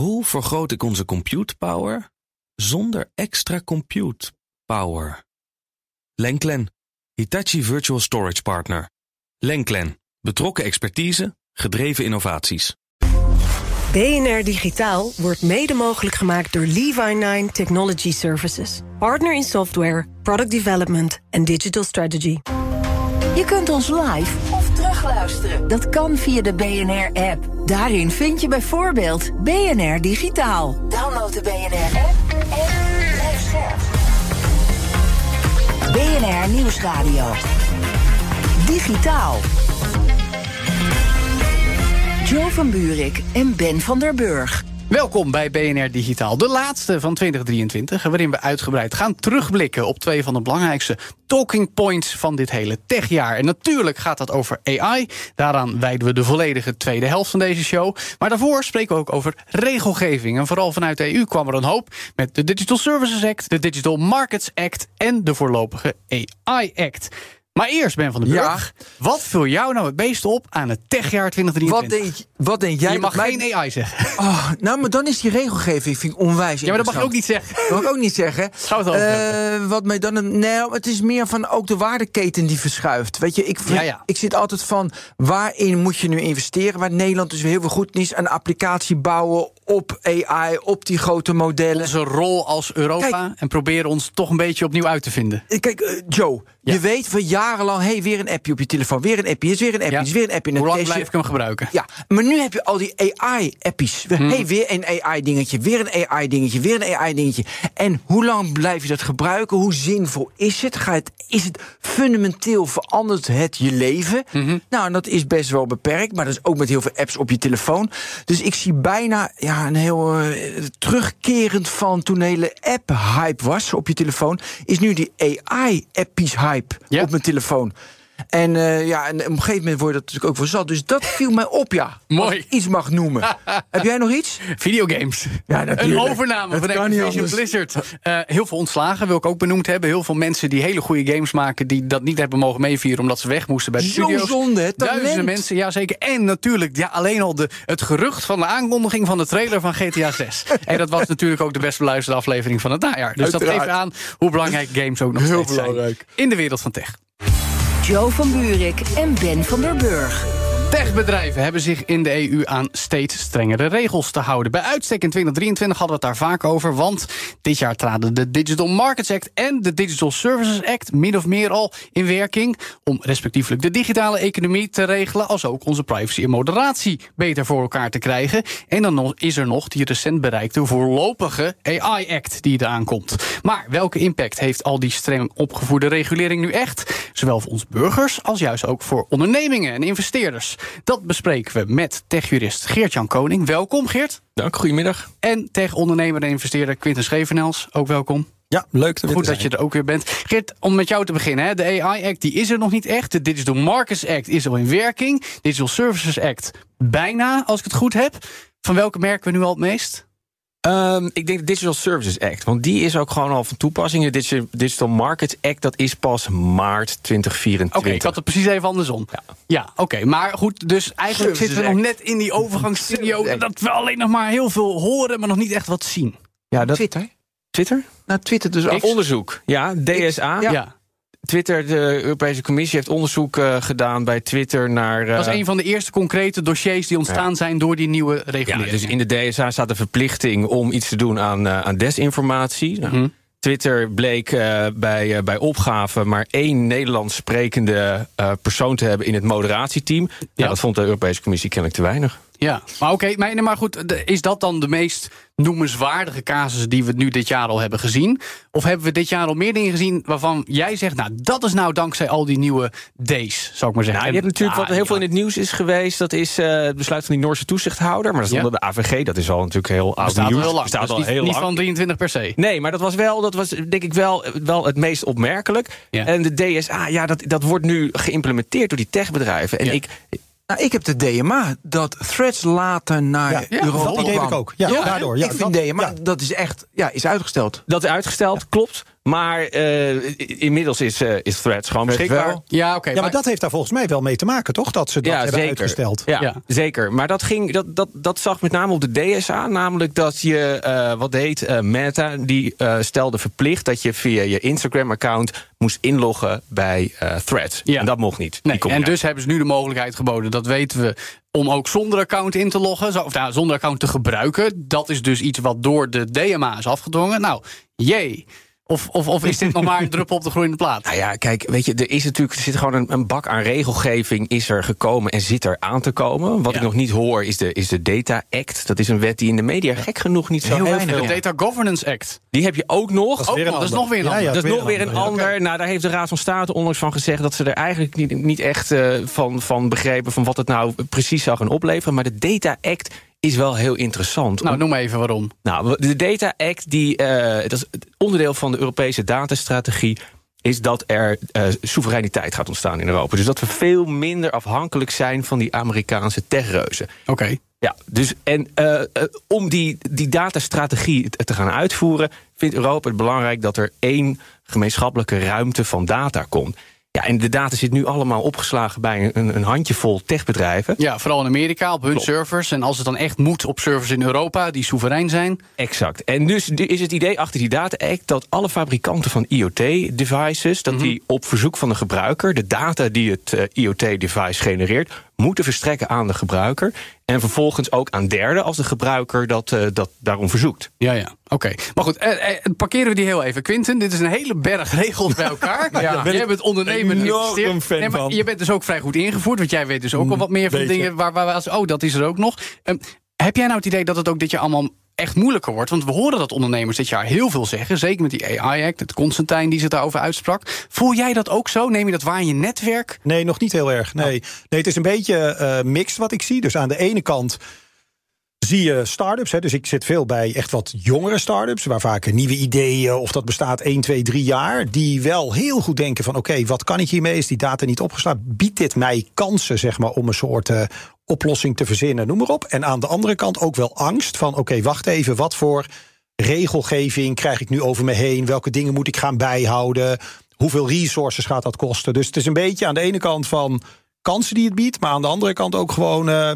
Hoe vergroot ik onze compute power zonder extra compute power? Lenklen, Hitachi Virtual Storage Partner. Lenklen, betrokken expertise, gedreven innovaties. BNR Digitaal wordt mede mogelijk gemaakt door Levi9 Technology Services. Partner in software, product development en digital strategy. Je kunt ons live Dat kan via de BNR-app. Daarin vind je bijvoorbeeld BNR Digitaal. Download de BNR-app en scherp. BNR Nieuwsradio. Digitaal. Joe van Buurik en Ben van der Burg. Welkom bij BNR Digitaal, de laatste van 2023, waarin we uitgebreid gaan terugblikken op twee van de belangrijkste talking points van dit hele techjaar. En natuurlijk gaat dat over AI. Daaraan wijden we de volledige tweede helft van deze show. Maar daarvoor spreken we ook over regelgeving. En vooral vanuit de EU kwam er een hoop met de Digital Services Act, de Digital Markets Act en de voorlopige AI Act. Maar eerst, Ben van den Burg, wat viel jou nou het meest op aan het techjaar 2023? Wat denk, wat denk jij? je mag geen mijn- AI zeggen. Oh, nou, maar dan is die regelgeving vind ik onwijs Ja, maar dat mag je ook niet zeggen. Dat mag ik ook niet zeggen. Eh, wat mij dan een, nee, het is meer van ook de waardeketen die verschuift. Weet je, ik, Ja, ja. ik zit altijd van waarin moet je nu investeren? Waar Nederland dus heel veel goed is, een applicatie bouwen op AI, op die grote modellen. Onze rol als Europa Kijk. en proberen ons toch een beetje opnieuw uit te vinden. Kijk, eh, Joe, Ja. je weet van jarenlang, hey, weer een appje op je telefoon, weer een appje, is weer een appje, is weer een appje. Hoe lang blijf ik hem gebruiken? Ja, maar nu heb je al die AI-appies. Mhm. Hey, weer een AI-dingetje, weer een AI-dingetje, weer een AI-dingetje. En hoe lang blijf je dat gebruiken? Hoe zinvol is het? Gaat het is het fundamenteel verandert het je leven? Mhm. Nou, en dat is best wel beperkt, maar dat is ook met heel veel apps op je telefoon. Dus ik zie bijna ja, een heel eh, terugkerend van toen de hele app-hype was op je telefoon, is nu die AI-appies-hype Ja. op mijn telefoon telefoon. En eh, ja, en op een gegeven moment word je dat natuurlijk ook wel zat. Dus dat viel mij op, ja. Mooi. Als ik iets mag noemen. Heb jij nog iets? Videogames. Ja, een natuurlijk. overname Het van Activision. Blizzard. Eh, heel veel ontslagen wil ik ook benoemd hebben. Heel veel mensen die hele goede games maken... die dat niet hebben mogen meevieren omdat ze weg moesten bij de Zo studio's. zonde, hè? Talent. Duizenden mensen, ja zeker. En natuurlijk ja, alleen al de, het gerucht van de aankondiging... van de trailer van GTA 6. en dat was natuurlijk ook de best beluisterde aflevering van het najaar. Dus dat geeft aan hoe belangrijk games ook nog Heel steeds zijn. In de wereld van tech. Joe van Buurik en Ben van der Burg. Techbedrijven hebben zich in de EU aan steeds strengere regels te houden. Bij uitstek in 2023 hadden we het daar vaak over, want dit jaar traden de Digital Markets Act en de Digital Services Act min of meer al in werking om respectievelijk de digitale economie te regelen, als ook onze privacy en moderatie beter voor elkaar te krijgen. En dan is er nog die recent bereikte voorlopige AI Act die eraan komt. Maar welke impact heeft al die streng opgevoerde regulering nu echt? Zowel voor ons burgers als juist ook voor ondernemingen en investeerders. Dat bespreken we met techjurist Geert-Jan Koning. Welkom Geert. Dank, goedemiddag. En tech-ondernemer en investeerder Quinten Schevenels. Ook welkom. Ja, leuk te Goed dat je er ook weer bent. Geert, om met jou te beginnen. Hè, de AI-act die is er nog niet echt. De Digital Markets Act is al in werking. Digital Services Act bijna, als ik het goed heb. Van welke merken we nu al het meest? Ehm, ik denk de Digital Services Act, want die is ook gewoon al van toepassing. De Digital, Digital Markets Act, dat is pas maart 2024. Oké, ik had het precies even andersom. Ja, oké. Maar goed, dus eigenlijk Services zitten we nog net in die overgangsperiode... Dat we alleen nog maar heel veel horen, maar nog niet echt wat zien. Ja, dat, Twitter? Twitter? Nou, Twitter dus ook. Onderzoek. Ja, DSA. Ja. Twitter, de Europese Commissie heeft onderzoek eh, gedaan bij Twitter naar. eh, Dat is een van de eerste concrete dossiers die ontstaan zijn door die nieuwe ja, regulering. dus in de DSA staat de verplichting om iets te doen aan, eh, aan desinformatie. Nou, Mhm. Twitter bleek eh, bij, eh, bij opgave maar één Nederlands sprekende eh, persoon te hebben in het moderatieteam. Ja. Ja. dat vond de Europese Commissie kennelijk te weinig. Ja, maar oké, maar, goed, is dat dan de meest noemenswaardige casus die we nu dit jaar al hebben gezien? Of hebben we dit jaar al meer dingen gezien waarvan jij zegt, nou, dat is nou dankzij al die nieuwe D's, zou ik maar zeggen. Nou, je hebt natuurlijk wat heel veel in het nieuws is geweest. Dat is eh, het besluit van die Noorse toezichthouder. Maar dat is Ja. onder de AVG. Dat is al natuurlijk heel oud Bestaat al nieuws. heel lang. Bestaat Dat is al niet, heel niet lang. van 23 per se. Nee, maar dat was wel, dat was denk ik wel, wel het meest opmerkelijk. Ja. En de DSA, ja, dat, dat wordt nu geïmplementeerd door die techbedrijven. En ik, Nou, ik heb de DMA, dat threads later naar Ja, Europa dat Dat idee heb kwam. ik ook. Ja, Ja, daardoor. Ja, ik vind dat- DMA, ja. dat is echt, ja, is uitgesteld. dat is uitgesteld, klopt. Maar uh, inmiddels is, uh, is Threads gewoon beschikbaar. Ja, oké. ja, maar, maar dat heeft daar volgens mij wel mee te maken, toch? Dat ze dat ja, hebben zeker. uitgesteld. Ja, Ja. zeker. Maar dat, ging, dat, dat, dat zag met name op de DSA. Namelijk dat je, uh, wat heet uh, Meta, die uh, stelde verplicht... dat je via je Instagram-account moest inloggen bij Threads. Ja. En dat mocht niet. Nee, en dus hebben ze nu de mogelijkheid geboden, dat weten we, om ook zonder account in te loggen, zo- of nou, zonder account te gebruiken. Dat is dus iets wat door de DMA is afgedwongen. Nou, jee. Of, of, of is dit nog maar een druppel op de groeiende plaat? Nou ja, kijk, weet je, er is natuurlijk er zit gewoon een, een bak aan regelgeving is er gekomen en zit er aan te komen. Wat Ja. ik nog niet hoor is de, is de Data Act. Dat is een wet die in de media gek genoeg niet zo Heel heel, weinig. De Data Governance Act. Die heb je ook nog. Dat is Ook weer een nog, dat is ander. nog weer een Ja, ander. ja, dat is nog weer een ander, ja. ander. Nou, daar heeft de Raad van State onlangs van gezegd dat ze er eigenlijk niet, niet echt eh, van, van begrepen van wat het nou precies zou gaan opleveren. Maar de Data Act is wel heel interessant. Nou, noem even waarom. Nou, de Data Act, die, eh, dat is het onderdeel van de Europese datastrategie is dat er eh, soevereiniteit gaat ontstaan in Europa. Dus dat we veel minder afhankelijk zijn van die Amerikaanse techreuzen. Oké. Ja, dus en eh, om die, die datastrategie te te gaan uitvoeren, vindt Europa het belangrijk dat er één gemeenschappelijke ruimte van data komt. Ja, en de data zit nu allemaal opgeslagen bij een, een handjevol techbedrijven. Ja, vooral in Amerika op hun Klopt. servers. En als het dan echt moet op servers in Europa die soeverein zijn. Exact. En dus is het idee achter die Data Act dat alle fabrikanten van IoT-devices, dat die op verzoek van de gebruiker de data die het eh, IoT-device genereert, moeten verstrekken aan de gebruiker. En vervolgens ook aan derden als de gebruiker dat, eh, dat daarom verzoekt. Ja, ja. Oké. Maar goed, eh, eh, parkeren we die heel even. Quinten, dit is een hele berg regels bij elkaar. daar ben Jij ik bent ondernemer. en enorm fan nee, maar van. Je bent dus ook vrij goed ingevoerd, want jij weet dus ook al wat meer van beetje. dingen waar, waar we als. Oh, dat is er ook nog. Ehm, heb jij nou het idee dat het ook dit jaar allemaal echt moeilijker wordt? Want we horen dat ondernemers dit jaar heel veel zeggen. Zeker met die AI-act, het Constantijn die zich daarover uitsprak. Voel jij dat ook zo? Neem je dat waar in je netwerk? Nee, nog niet heel erg. Nee, nee het is een beetje eh mixed wat ik zie. Dus aan de ene kant zie je start-ups. Hè, dus ik zit veel bij echt wat jongere start-ups... waar vaak nieuwe ideeën, of dat bestaat 1, 2, 3 jaar... die wel heel goed denken van... oké, wat kan ik hiermee? Is die data niet opgeslagen? Biedt dit mij kansen zeg maar, om een soort eh, oplossing te verzinnen? Noem maar op. En aan de andere kant ook wel angst van... oké, wacht even, wat voor regelgeving krijg ik nu over me heen? Welke dingen moet ik gaan bijhouden? Hoeveel resources gaat dat kosten? Dus het is een beetje aan de ene kant van kansen die het biedt... maar aan de andere kant ook gewoon... eh,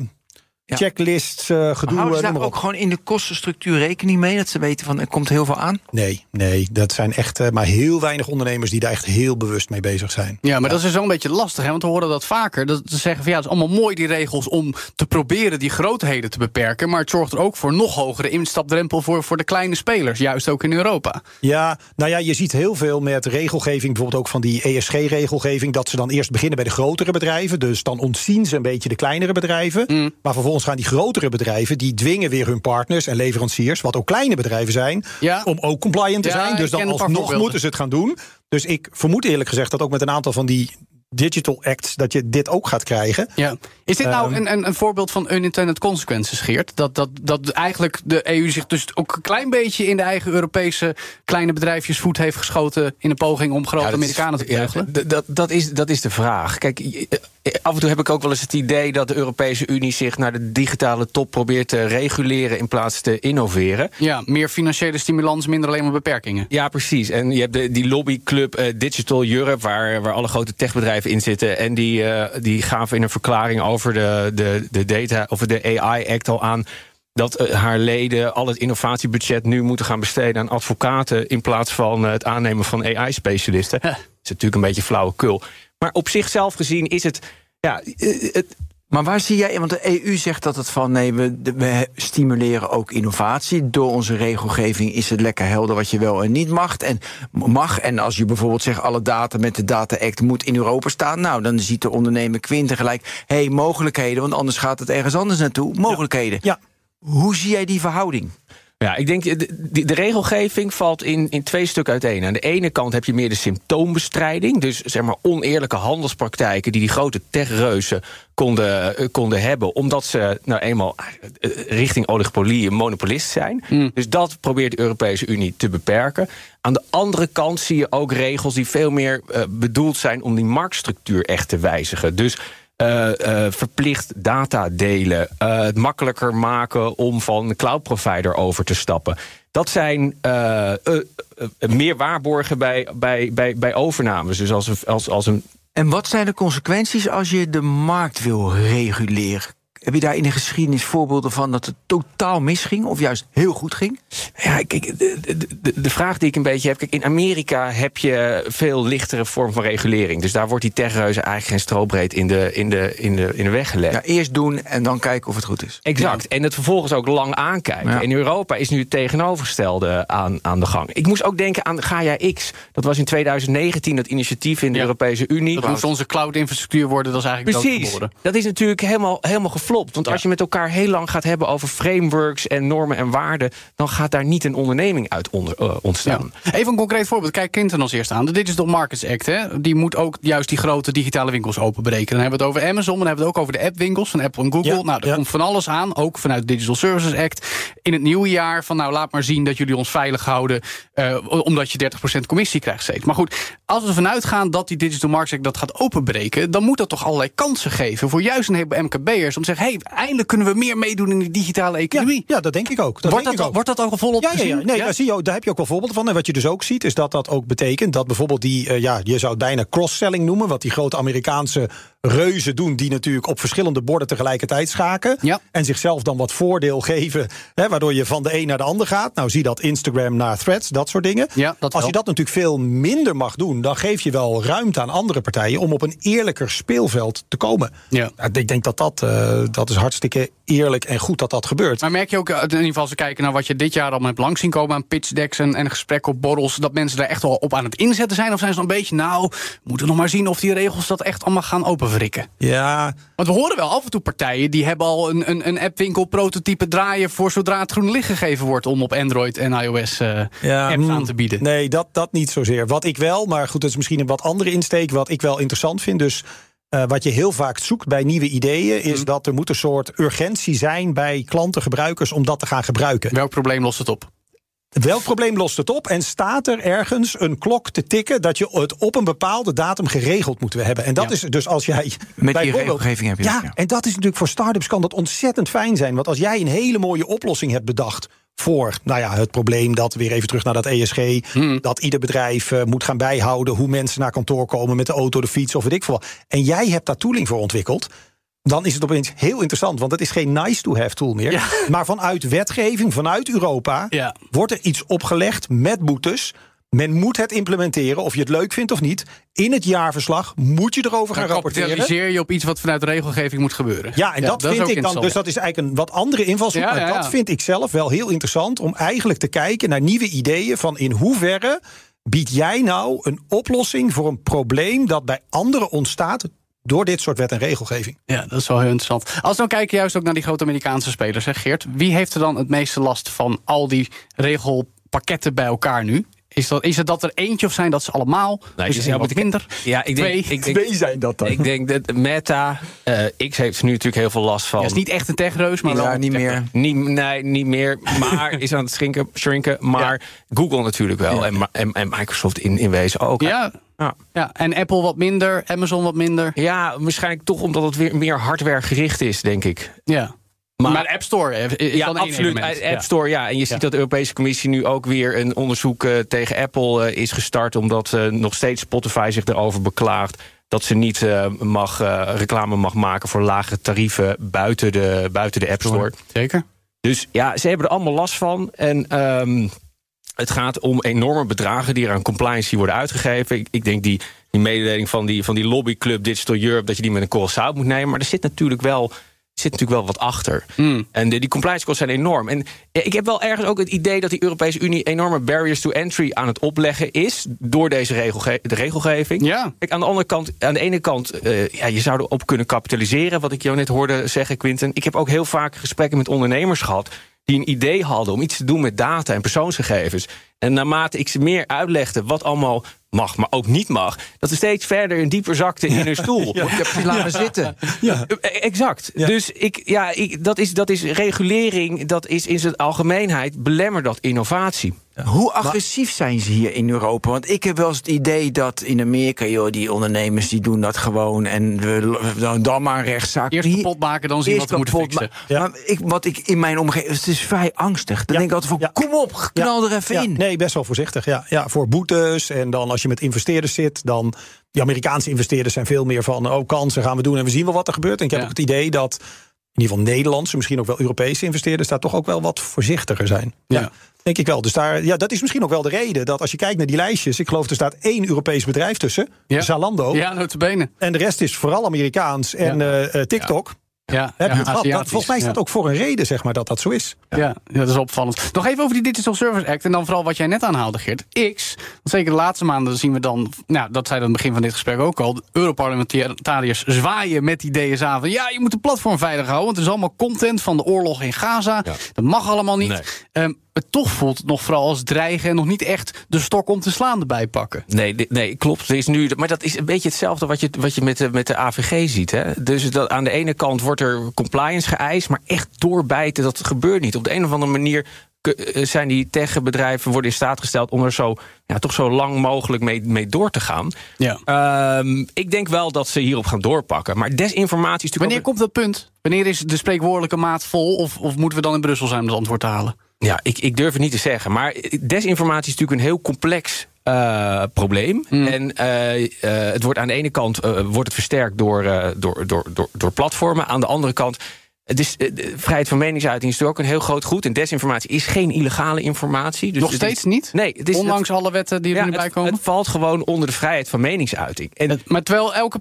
Ja. Checklists, eh, gedoe, Houden eh, ze daar noem maar ook gewoon in de kostenstructuur rekening mee? Dat ze weten van er komt heel veel aan? Nee, nee, dat zijn echt eh, maar heel weinig ondernemers die daar echt heel bewust mee bezig zijn. Ja, maar dat is dus wel een beetje lastig, hè? want we horen dat vaker. Dat ze zeggen van ja, het is allemaal mooi die regels om te proberen die grootheden te beperken. Maar het zorgt er ook voor nog hogere instapdrempel voor, voor de kleine spelers, juist ook in Europa. Ja, nou ja, je ziet heel veel met regelgeving, bijvoorbeeld ook van die ESG-regelgeving, dat ze dan eerst beginnen bij de grotere bedrijven. Dus dan ontzien ze een beetje de kleinere bedrijven. Maar vervolgens gaan die grotere bedrijven, die dwingen weer hun partners en leveranciers, wat ook kleine bedrijven zijn, Ja. om ook compliant te Ja, zijn. Dus dan alsnog moeten ze het gaan doen. Dus ik vermoed eerlijk gezegd dat ook met een aantal van die digital acts, dat je dit ook gaat krijgen. Ja. Is dit nou Ehm. een, een, een voorbeeld van unintended consequences, Geert? Dat, dat, dat eigenlijk de EU zich dus ook een klein beetje in de eigen Europese kleine bedrijfjes voet heeft geschoten in een poging om grote Ja, is- Amerikanen te ja, d- dat, dat, is, dat is de vraag. Kijk, je- eh, af en toe heb ik ook wel eens het idee dat de Europese Unie zich naar de digitale top probeert te reguleren in plaats te innoveren. Ja, meer financiële stimulans, minder alleen maar beperkingen. Ja, precies. En je hebt de, die lobbyclub eh, Digital Europe, waar, waar alle grote techbedrijven in zitten. En die, eh, die gaven in een verklaring over de, de, de data of de AI Act al aan. Dat eh, haar leden al het innovatiebudget nu moeten gaan besteden aan advocaten. in plaats van het aannemen van AI-specialisten. Dat is natuurlijk een beetje flauwekul. Maar op zichzelf gezien is het. Ja, eh, het, Maar waar zie jij, want de EU zegt dat het van nee, we, we stimuleren ook innovatie. Door onze regelgeving is het lekker helder wat je wel en niet mag. En, mag. en als je bijvoorbeeld zegt alle data met de Data Act moet in Europa staan. Nou, dan ziet de ondernemer Quinten gelijk, hé, hey, mogelijkheden, want anders gaat het ergens anders naartoe. Mogelijkheden. Ja. Hoe zie jij die verhouding? Ja, ik denk, de, de, de regelgeving valt in, in twee stukken uiteen. Aan de ene kant heb je meer de symptoombestrijding. Dus zeg maar oneerlijke handelspraktijken die die grote techreuzen konden, eh, konden hebben. Omdat ze nou eenmaal eh, richting oligopolie een monopolist zijn. Dus dat probeert de Europese Unie te beperken. Aan de andere kant zie je ook regels die veel meer eh, bedoeld zijn om die marktstructuur echt te wijzigen. Dus eh, eh, verplicht data delen. eh, het makkelijker maken om van cloud provider over te stappen. Dat zijn meer waarborgen bij, bij, bij, bij overnames. Dus als als, als een En wat zijn de consequenties als je de markt wil reguleren? Heb je daar in de geschiedenis voorbeelden van dat het totaal misging of juist heel goed ging? Ja, kijk, de, de, de, vraag die ik een beetje heb. Kijk, in Amerika heb je veel lichtere vorm van regulering. Dus daar wordt die techreuze eigenlijk geen strobreed in de, in de, in de, in de weg gelegd. Ja, eerst doen en dan kijken of het goed is. Exact. En het vervolgens ook lang aankijken. Ja. In Europa is nu het tegenovergestelde aan, aan de gang. Ik moest ook denken aan Gaia X. Dat was in 2019 dat initiatief in de Ja. Europese Unie. Dat moest onze cloud-infrastructuur worden, dat is eigenlijk Precies. Dat is natuurlijk helemaal, helemaal geflopt. Want als je met elkaar heel lang gaat hebben over frameworks en normen en waarden, dan gaat daar niet een onderneming uit onder, eh, ontstaan. Ja. Even een concreet voorbeeld. Kijk Clinton als eerste aan. De Digital Markets Act. Hè, die moet ook juist die grote digitale winkels openbreken. Dan hebben we het over Amazon. Dan hebben we het ook over de appwinkels van Apple en Google. Ja, nou, er ja. komt van alles aan. Ook vanuit de Digital Services Act. In het nieuwe jaar van nou laat maar zien dat jullie ons veilig houden. eh, omdat je 30% commissie krijgt steeds. Maar goed, als we ervan uitgaan dat die Digital Markets Act dat gaat openbreken. dan moet dat toch allerlei kansen geven voor juist een heleboel MKB'ers. Om te zeggen, hey, eindelijk kunnen we meer meedoen in die digitale economie. ja, dat denk ik ook. Dat wordt, denk dat, ik ook. wordt dat ook al volop Ja, ja, ja. Nee, Daar, zie je, daar heb je ook wel voorbeelden van. En wat je dus ook ziet, is dat dat ook betekent dat bijvoorbeeld die, eh, ja, je zou het bijna cross-selling noemen, wat die grote Amerikaanse reuzen doen, die natuurlijk op verschillende borden tegelijkertijd schaken. Ja. En zichzelf dan wat voordeel geven, hè, waardoor je van de een naar de ander gaat. Nou, zie dat Instagram naar threads, dat soort dingen. Ja, dat Als je dat natuurlijk veel minder mag doen, dan geef je wel ruimte aan andere partijen om op een eerlijker speelveld te komen. Ja. ik denk dat dat, eh, dat is hartstikke eerlijk en goed dat dat gebeurt. Maar merk je ook, eh, in ieder geval als we kijken naar wat je dit jaar allemaal hebt langs zien komen aan pitchdecks en, en gesprekken op borrels, dat mensen daar echt wel op aan het inzetten zijn? Of zijn ze nog een beetje, nou, we moeten nog maar zien of die regels dat echt allemaal gaan Ja, Want we horen wel af en toe partijen die hebben al een, een, een appwinkel prototype draaien voor zodra het groen licht gegeven wordt om op Android en iOS eh, apps mm, aan te bieden. Nee, dat, dat niet zozeer. Wat ik wel, maar goed, dat is misschien een wat andere insteek. Wat ik wel interessant vind. Dus eh, wat je heel vaak zoekt bij nieuwe ideeën, is Mhm. dat er moet een soort urgentie zijn bij klanten, gebruikers, om dat te gaan gebruiken. Welk probleem lost het op? Welk probleem lost het op? En staat er ergens een klok te tikken dat je het op een bepaalde datum geregeld moet hebben? En dat Ja. is dus als jij. die bijvoorbeeld- regelgeving heb je Ja, dat, ja. en dat is natuurlijk voor start-ups kan dat ontzettend fijn zijn. Want als jij een hele mooie oplossing hebt bedacht voor nou ja, het probleem dat weer even terug naar dat ESG, dat ieder bedrijf eh, moet gaan bijhouden hoe mensen naar kantoor komen met de auto, de fiets of weet ik veel. wat. En jij hebt daar tooling voor ontwikkeld. Dan is het opeens heel interessant, want het is geen nice-to-have tool meer. Ja. Maar vanuit wetgeving, vanuit Europa, Ja. wordt er iets opgelegd met boetes. Men moet het implementeren, of je het leuk vindt of niet. In het jaarverslag moet je erover gaan Dan rapporteren. kapitaliseer je op iets wat vanuit regelgeving moet gebeuren. Ja, en dat, vind ik dan. Dus dat is eigenlijk een wat andere invalshoek. Ja, maar ja. dat vind ik zelf wel heel interessant. Om eigenlijk te kijken naar nieuwe ideeën. Van in hoeverre bied jij nou een oplossing voor een probleem dat bij anderen ontstaat. Door dit soort wet en regelgeving. Ja, dat is wel heel interessant. Als we dan kijken juist ook naar die grote Amerikaanse spelers, hè Geert. Wie heeft er dan het meeste last van al die regelpakketten bij elkaar nu? Is, dat, is het dat er eentje of zijn dat ze allemaal? Nee, dus je er zou wat minder? Ja, ik denk, Twee. ik denk, zijn dat ik denk dat Meta, eh, X heeft nu natuurlijk heel veel last van. Ja, is niet echt een techreus, maar wel Ja, niet meer. Niet, nee, niet meer. Maar is aan het schrinken. shrinken maar Google natuurlijk wel. En, en, en Microsoft in, in wezen ook. Ja, Ja. ja, en Apple wat minder, Amazon wat minder. Ja, waarschijnlijk toch omdat het weer meer hardware gericht is, denk ik. Ja. Maar- Maar, App Store is ja, dan absoluut. App Store, ja. En je ziet Ja. dat de Europese Commissie nu ook weer een onderzoek eh, tegen Apple eh, is gestart. Omdat eh, nog steeds Spotify zich erover beklaagt. Dat ze niet mag, reclame mag maken voor lage tarieven buiten de, buiten de App Store. Zeker. Dus ja, ze hebben er allemaal last van. En ehm, het gaat om enorme bedragen die er aan compliance worden uitgegeven. Ik, ik denk die, die mededeling van die, van die lobbyclub Digital Europe... dat je die met een korrel zout moet nemen. Maar er zit natuurlijk wel, zit natuurlijk wel wat achter. Hmm. En de, die compliance kosten zijn enorm. En ik heb wel ergens ook het idee dat die Europese Unie... enorme barriers to entry aan het opleggen is... door deze regelge de regelgeving. Ja. Kijk, aan de andere kant, aan de ene kant, eh, ja, je zou erop kunnen kapitaliseren, wat ik jou net hoorde zeggen, Quinten. Ik heb ook heel vaak gesprekken met ondernemers gehad die een idee hadden om iets te doen met data en persoonsgegevens. En naarmate ik ze meer uitlegde wat allemaal mag, maar ook niet mag, dat ze steeds verder en dieper zakten in hun stoel. Ik heb ze laten zitten. Ja. Eh, Exact. Ja. Dus ik, ja, ik, dat, is, dat is regulering, dat is in zijn algemeenheid belemmert dat innovatie. Hoe agressief zijn ze hier in Europa? Want ik heb wel eens het idee dat in Amerika, joh, die ondernemers die doen dat gewoon en we, dan, dan maar een rechtszaak. Eerst Hier- kapot maken, dan zien wat we moeten fixen. Ja. Maar ik, wat ik in mijn omgeving, het is vrij angstig. Dan Ja. denk ik altijd van, Ja. kom op, knal er even Ja, in. nee, best wel voorzichtig. Ja. ja, voor boetes. En dan als je met investeerders zit, dan. Die Amerikaanse investeerders zijn veel meer van. Oh, kansen gaan we doen en we zien wel wat er gebeurt. En ik heb Ja. ook het idee dat. In ieder geval Nederlandse, misschien ook wel Europese investeerders daar toch ook wel wat voorzichtiger zijn. Ja. denk ik wel. Dus daar, ja, dat is misschien ook wel de reden dat als je kijkt naar die lijstjes, ik geloof er staat één Europees bedrijf tussen, Ja. Zalando, Ja, notabene. en de rest is vooral Amerikaans en Ja. eh, eh, TikTok. Ja, Heb je ja, het gehad? Dat- volgens mij is dat ja. ook voor een reden, zeg maar, dat dat zo is. Ja. ja, dat is opvallend. Nog even over die Digital Service Act. En dan vooral wat jij net aanhaalde, Geert. X, want zeker de laatste maanden zien we dan... Nou, dat zei aan het begin van dit gesprek ook al... de Europarlementariërs zwaaien met die DSA van... ja, je moet de platform veilig houden... want het is allemaal content van de oorlog in Gaza. Dat mag allemaal niet. Nee. Ehm, het toch voelt nog vooral als dreigen... en nog niet echt de stok om te slaan erbij pakken. Nee, nee, klopt. Er is nu, maar dat is een beetje hetzelfde wat je, wat je met, de, met de AVG ziet. Hè? Dus dat, aan de ene kant wordt er compliance geëist, maar echt doorbijten, dat gebeurt niet. Op de een of andere manier eh, zijn die techbedrijven worden in staat gesteld om er zo, ja, toch zo lang mogelijk mee, mee door te gaan. Ja. Ehm, ik denk wel dat ze hierop gaan doorpakken. Maar desinformatie is natuurlijk. Wanneer ook- komt dat punt? Wanneer is de spreekwoordelijke maat vol? Of, of moeten we dan in Brussel zijn om het antwoord te halen? Ja, ik, ik durf het niet te zeggen. Maar desinformatie is natuurlijk een heel complex eh, probleem. En eh, eh, het wordt aan de ene kant wordt het versterkt door, door, door, door, door platformen. Aan de andere kant. Het eh, de vrijheid van meningsuiting is natuurlijk ook een heel groot goed. En desinformatie is geen illegale informatie. Dus Nog het steeds is- niet? Nee, het is, Ondanks alle wetten die er ja, nu bij het, komen? het valt gewoon onder de vrijheid van meningsuiting. En Maar terwijl elke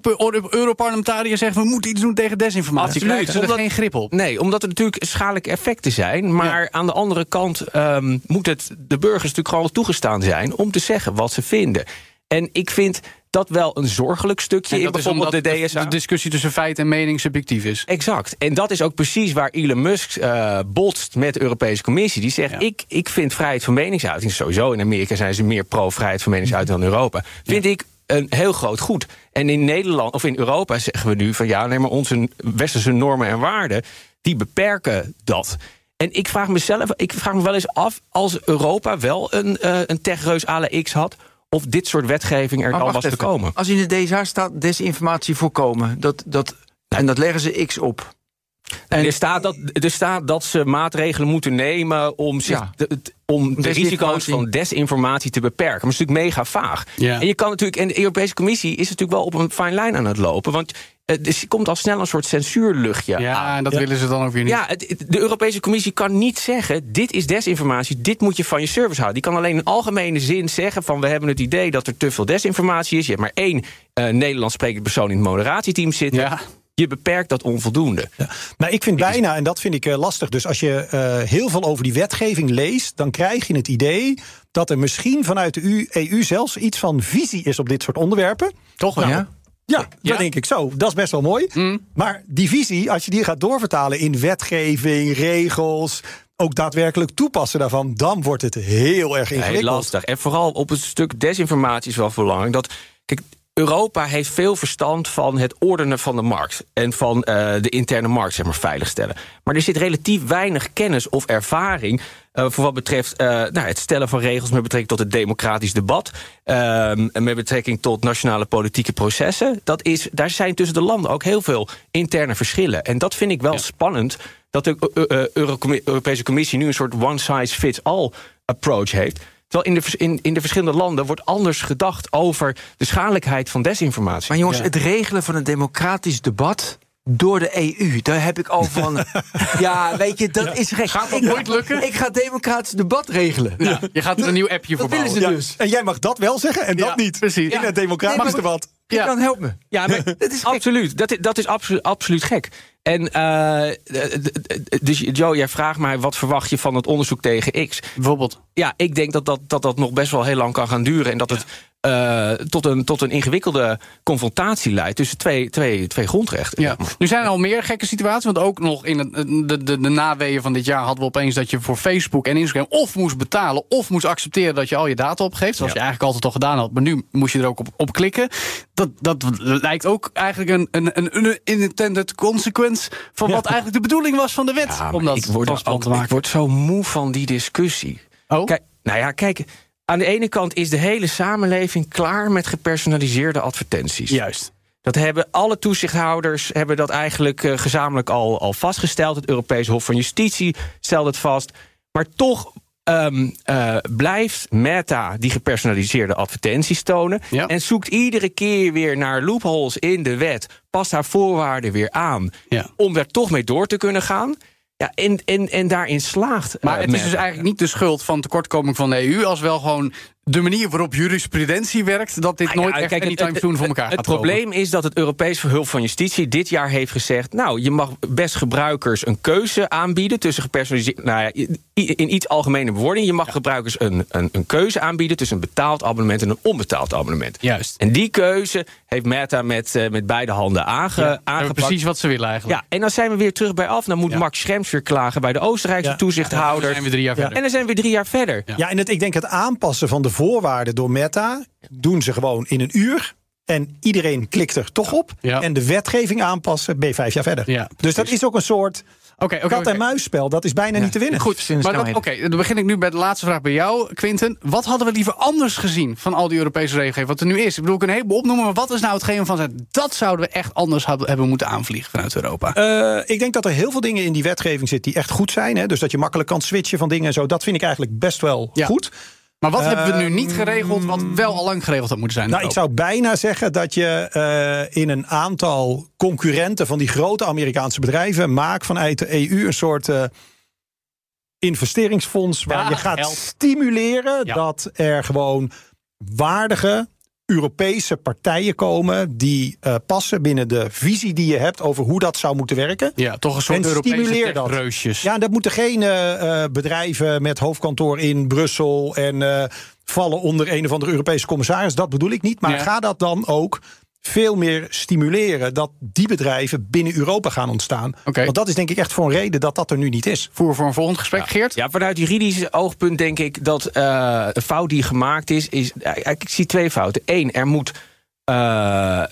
Europarlementariër zegt... we moeten iets doen tegen desinformatie. Absoluut, ze er geen grip op. Nee, omdat er natuurlijk schadelijke effecten zijn. Maar aan de andere kant ehm, moet het de burgers natuurlijk gewoon toegestaan zijn om te zeggen wat ze vinden. En ik vind dat wel een zorgelijk stukje in bijvoorbeeld de DSA. de discussie tussen feit en mening subjectief is. Exact. En dat is ook precies waar Elon Musk eh, botst met de Europese Commissie. Die zegt: Ja. ik, ik vind vrijheid van meningsuiting. Sowieso in Amerika zijn ze meer pro-vrijheid van meningsuiting dan Europa. Vind ik een heel groot goed. En in Nederland of in Europa zeggen we nu van ja, nee, maar onze westerse normen en waarden die beperken dat. En ik vraag mezelf, ik vraag me wel eens af, als Europa wel een, eh een techreus à la X had, of dit soort wetgeving er wacht was te komen. Als in de DSA staat desinformatie voorkomen, dat, dat, en dat leggen ze X op. En er, staat dat, er staat dat ze maatregelen moeten nemen om, zich, Ja. de, om de risico's van desinformatie te beperken. Maar dat is natuurlijk mega vaag. Ja. En je kan natuurlijk, en de Europese Commissie is natuurlijk wel op een fine line aan het lopen. Want dus er komt al snel een soort censuurluchtje Ja, aan. en dat willen ze dan ook weer niet. Ja, het- het- de Europese Commissie kan niet zeggen: dit is desinformatie, dit moet je van je service houden. Die kan alleen in algemene zin zeggen: van we hebben het idee dat er te veel desinformatie is. Je hebt maar één eh Nederlands sprekende persoon in het moderatieteam zitten. Ja. Je beperkt dat onvoldoende. Maar ik vind bijna, en dat vind ik eh, lastig. Dus als je eh, heel veel over die wetgeving leest, dan krijg je het idee dat er misschien vanuit de EU zelfs iets van visie is op dit soort onderwerpen. Toch wel. Ja? Ja, Ja. dat denk ik zo. Dat is best wel mooi. Maar die visie, als je die gaat doorvertalen in wetgeving, regels, ook daadwerkelijk toepassen daarvan, dan wordt het heel erg Heel ingewikkeld. lastig. En vooral op het stuk desinformatie is wel belangrijk. Dat, kijk, Europa heeft veel verstand van het ordenen van de markt. En van eh, de interne markt, zeg maar, veiligstellen. Maar er zit relatief weinig kennis of ervaring. eh, voor wat betreft eh, nou, het stellen van regels met betrekking tot het democratisch debat. ehm, en met betrekking tot nationale politieke processen. Dat is, daar zijn tussen de landen ook heel veel interne verschillen. En dat vind ik wel spannend. Dat de Europese Commissie nu een soort one-size-fits-all approach heeft. Terwijl in de, in, in de verschillende landen wordt anders gedacht over de schadelijkheid van desinformatie. Maar jongens, het regelen van een democratisch debat door de EU, daar heb ik al van. ja, weet je, dat is gek. Gaat dat ik, nooit lukken? Ik ga democratisch debat regelen. Ja, je gaat er een nieuw appje voor Dat willen bouwen. ze Ja, dus. En jij mag dat wel zeggen en Ja, dat niet. precies. In Ja. het democratisch Nee, maar- debat. Ja. Dan help me. Ja, maar Dat is gek. absoluut. Dat, is- dat is absoluut, absoluut gek. En eh, dus Joe, jij vraagt mij wat verwacht je van het onderzoek tegen X? Bijvoorbeeld. Ja, ik denk dat dat, dat dat nog best wel heel lang kan gaan duren. En dat het eh, tot, een, tot een ingewikkelde confrontatie leidt tussen twee, twee, twee grondrechten. Ja. Nu zijn er al meer gekke situaties. Want ook nog in het, de, de, de naweeën van dit jaar hadden we opeens dat je voor Facebook en Instagram of moest betalen of moest accepteren dat je al je data opgeeft. Zoals je eigenlijk altijd al gedaan had. Maar nu moest je er ook op, op klikken. Dat, dat lijkt ook eigenlijk een, een, een unintended consequence van wat eigenlijk de bedoeling was van de wet. Ja, om dat word ik word zo moe van die discussie. Oh? Kijk, Nou ja, kijk, aan de ene kant is de hele samenleving klaar met gepersonaliseerde advertenties. Juist. Dat hebben alle toezichthouders hebben dat eigenlijk uh, gezamenlijk al, al vastgesteld. Het Europees Hof van Justitie stelt het vast. Maar toch um, uh, blijft Meta die gepersonaliseerde advertenties tonen. Ja. En zoekt iedere keer weer naar loopholes in de wet. Past haar voorwaarden weer aan. Ja. Om er toch mee door te kunnen gaan. Ja, en, en, en daarin slaagt. Maar uh, het is dus eigenlijk niet de schuld van tekortkoming van de EU... als wel gewoon de manier waarop jurisprudentie werkt... dat dit ja, nooit echt kijk, anytime het- soon voor het- elkaar Het gaat komen. probleem is dat het Europees Verhulp van Justitie dit jaar heeft gezegd... nou, je mag best gebruikers een keuze aanbieden tussen gepersonaliseerd... nou ja, in iets algemene bewoording... je mag gebruikers een, een, een keuze aanbieden tussen een betaald abonnement... en een onbetaald abonnement. Juist. En die keuze heeft Meta met, eh, met beide handen aange, Ja, aangepakt. precies wat ze willen eigenlijk. Ja, en dan zijn we weer terug bij af. Dan moet Ja. Max Schrems weer klagen bij de Oostenrijkse Ja. toezichthouder. Dan zijn we drie jaar Ja. verder. En dan zijn we drie jaar verder. Ja. Ja, en het, ik denk het aanpassen van de voorwaarden door Meta doen ze gewoon in een uur. En iedereen klikt er toch op. Ja. En de wetgeving aanpassen, ben je vijf jaar verder. Ja, dus dat is ook een soort Oké, oké, kat en muisspel. Dat is bijna niet te winnen. Goed, maar dat- oké, dan begin ik nu bij de laatste vraag bij jou, Quinten. Wat hadden we liever anders gezien van al die Europese regelgeving wat er nu is? Ik bedoel, ik kan een heleboel opnoemen, maar wat is nou hetgeen van dat zouden we echt anders hebben moeten aanvliegen vanuit Europa? Eh, ik denk dat er heel veel dingen in die wetgeving zitten die echt goed zijn. Hè? Dus dat je makkelijk kan switchen van dingen en zo. Dat vind ik eigenlijk best wel Ja. goed. Maar wat hebben we nu ehm, niet geregeld, wat wel al lang geregeld had moeten zijn? Nou, ik zou bijna zeggen dat je eh, in een aantal concurrenten van die grote Amerikaanse bedrijven maak vanuit de EU een soort eh, investeringsfonds waar Ja, je gaat geld. stimuleren Ja. dat er gewoon waardige Europese partijen komen die eh, passen binnen de visie die je hebt over hoe dat zou moeten werken. Ja, toch een soort En Europese stimuleer dat. reusjes. Ja, dat moeten geen eh, eh, bedrijven met hoofdkantoor in Brussel en vallen onder een of andere Europese commissaris. Dat bedoel ik niet. Maar Ja. ga dat dan ook veel meer stimuleren dat die bedrijven binnen Europa gaan ontstaan. Oké. Want dat is denk ik echt voor een reden dat dat er nu niet is. Voer voor een volgend gesprek, Geert? Ja, vanuit juridisch oogpunt denk ik dat eh de fout die gemaakt is, is. Ik zie twee fouten. Eén, er moet. eh,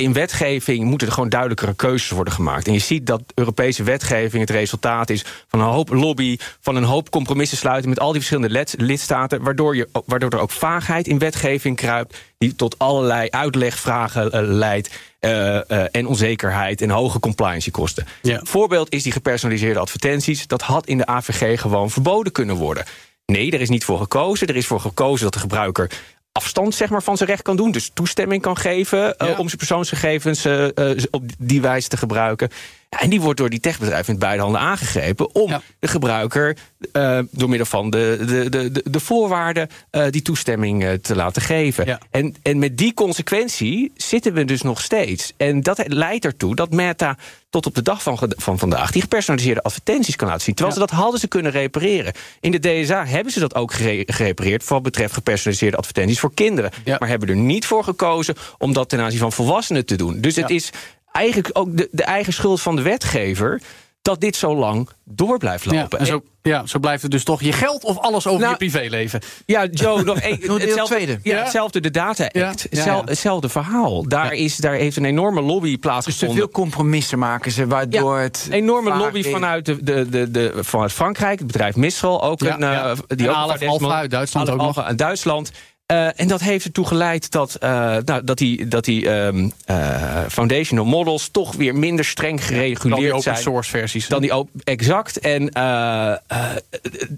in wetgeving moeten er gewoon duidelijkere keuzes worden gemaakt. En je ziet dat Europese wetgeving het resultaat is van een hoop lobby, van een hoop compromissen sluiten met al die verschillende lid- lidstaten, waardoor, je, waardoor er ook vaagheid in wetgeving kruipt, die tot allerlei uitlegvragen eh, leidt. eh, eh, en onzekerheid en hoge compliancekosten. Ja. Voorbeeld is die gepersonaliseerde advertenties. Dat had in de AVG gewoon verboden kunnen worden. Nee, er is niet voor gekozen. Er is voor gekozen dat de gebruiker afstand zeg maar, van zijn recht kan doen. Dus toestemming kan geven eh, om zijn persoonsgegevens eh, eh, op die wijze te gebruiken. Ja, en die wordt door die techbedrijven met beide handen aangegrepen... om Ja. de gebruiker eh, door middel van de, de, de, de, de voorwaarden... eh, die toestemming eh, te laten geven. Ja. En, en met die consequentie zitten we dus nog steeds. En dat leidt ertoe dat Meta tot op de dag van, van vandaag... die gepersonaliseerde advertenties kan laten zien. Terwijl Ja. ze dat hadden ze kunnen repareren. In de DSA hebben ze dat ook gere- gerepareerd... voor wat betreft gepersonaliseerde advertenties voor kinderen. Ja. Maar hebben er niet voor gekozen om dat ten aanzien van volwassenen te doen. Dus het is eigenlijk ook de, de eigen schuld van de wetgever... dat dit zo lang door blijft Ja, lopen. en zo, ja, zo blijft het dus toch je geld of alles over Nou, je privéleven. Ja, Joe, nog één. hetzelfde, tweede. Ja, Ja. hetzelfde, de Data Act. Ja, ja, Hetzel- ja. Hetzelfde verhaal. Daar, is, daar heeft een enorme lobby Dus te plaatsgevonden. veel compromissen maken ze, waardoor Ja, het... Een enorme lobby is. vanuit, de, de, de, de, vanuit Frankrijk, het bedrijf Mistral, ook Ja, een, eh, ja. die En ook uit Duitsland ook nog. Duitsland. Eh, en dat heeft ertoe geleid dat, eh, nou, dat die, dat die ehm, eh, foundational models toch weer minder streng Dan die gereguleerd open zijn. source versies. Dan die op, exact. En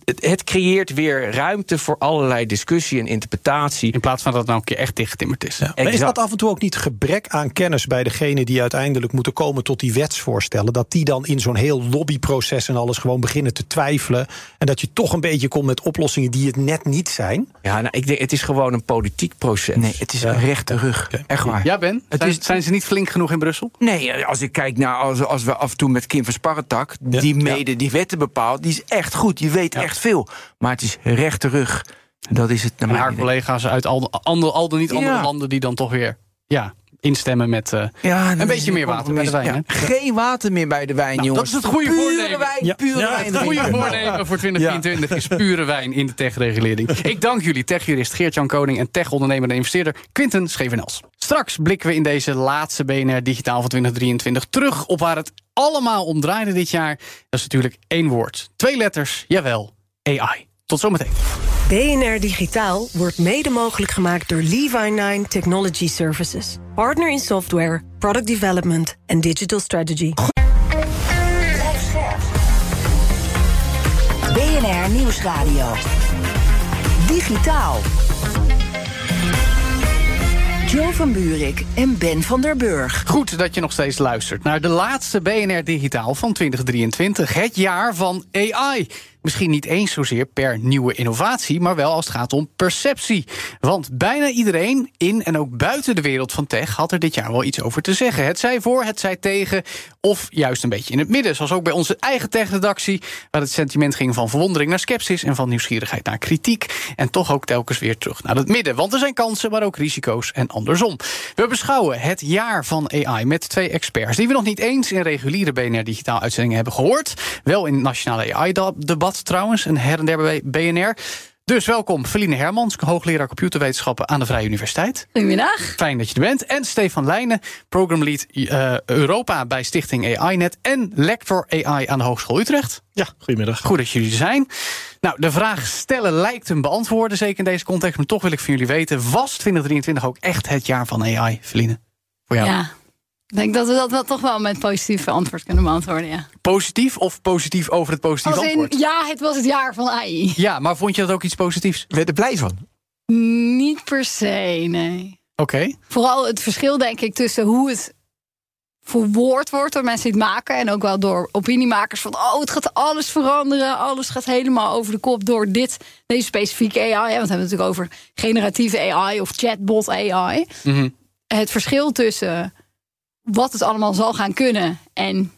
het, het creëert weer ruimte voor allerlei discussie en interpretatie. in plaats van dat het nou een keer echt dichtgetimmerd is. Maar is dat af en toe ook niet gebrek aan kennis bij degene die uiteindelijk moeten komen tot die wetsvoorstellen? Dat die dan in zo'n heel lobbyproces en alles gewoon beginnen te twijfelen. En dat je toch een beetje komt met oplossingen die het net niet zijn. Ja, nou, ik denk, het is gewoon een politiek proces. Nee, het is een rechte rug. Echt waar. Ja, Ben? Het Zijn, is- zijn ze niet flink genoeg in Brussel? Nee, als ik kijk naar als, als we af en toe met Kim van Sparretak, die mede die wetten bepaalt, die is echt goed. Die weet echt veel. Maar het is rechte rug. Dat is het naar En mijn haar idee. collega's uit al, al, al dan niet andere Ja. landen die dan toch weer ja, instemmen met... eh, Ja, Een beetje meer water bij de wijn, Ja, Geen water meer bij de wijn, Nou, jongens. dat is het goede pure voornemen. wijn, Ja. pure Ja, wijn. Het goede voornemen voor 2023 is pure wijn in de techregulering. Ik dank jullie, techjurist Geert-Jan Koning... en techondernemer en investeerder Quinten Schevenels. Straks blikken we in deze laatste BNR Digitaal van 2023 terug... op waar het allemaal om draaide dit jaar. Dat is natuurlijk één woord. Twee letters, jawel, AI. Tot zometeen. BNR Digitaal wordt mede mogelijk gemaakt door Levi9 Technology Services. Partner in software, product development en digital strategy. BNR Nieuwsradio. Digitaal. Jo van Buurik en Ben van der Burg. Goed dat je nog steeds luistert naar de laatste BNR Digitaal van 2023. Het jaar van AI. Misschien niet eens zozeer per nieuwe innovatie, maar wel als het gaat om perceptie. Want bijna iedereen in en ook buiten de wereld van tech had er dit jaar wel iets over te zeggen. Het zij voor, het zij tegen, of juist een beetje in het midden. Zoals ook bij onze eigen tech-redactie, waar het sentiment ging van verwondering naar sceptisch en van nieuwsgierigheid naar kritiek. En toch ook telkens weer terug naar het midden. Want er zijn kansen, maar ook risico's en andersom. We beschouwen het jaar van AI met twee experts die we nog niet eens in reguliere BNR Digitaal uitzendingen hebben gehoord. Wel in nationale AI-debat trouwens, en her en der bij BNR. Dus welkom, Feline Hermans, hoogleraar computerwetenschappen aan de Vrije Universiteit. Goedemiddag. Fijn dat je er bent. En Stefan Leijnen, programlead uh, Europa bij Stichting AI-net en lector AI aan de Hogeschool Utrecht. Ja, goedemiddag. Goed dat jullie er zijn. Nou, de vraag stellen lijkt hem beantwoorden, zeker in deze context. Maar toch wil ik van jullie weten, was 2023 ook echt het jaar van AI, Feline? Voor jou? Ja, ik denk dat we dat wel toch wel met positief antwoord kunnen beantwoorden, ja. Positief of positief over het positieve Als in, antwoord? ja, het was het jaar van AI. Ja, maar vond je dat ook iets positiefs? Je er blij van? Niet per se, nee. Oké. Vooral het verschil, denk ik, tussen hoe het verwoord wordt door mensen die het maken. En ook wel door opiniemakers van, oh, het gaat alles veranderen. Alles gaat helemaal over de kop door dit, deze specifieke AI. Want we hebben het natuurlijk over generatieve AI of chatbot AI. Mhm. Het verschil tussen wat het allemaal zal gaan kunnen en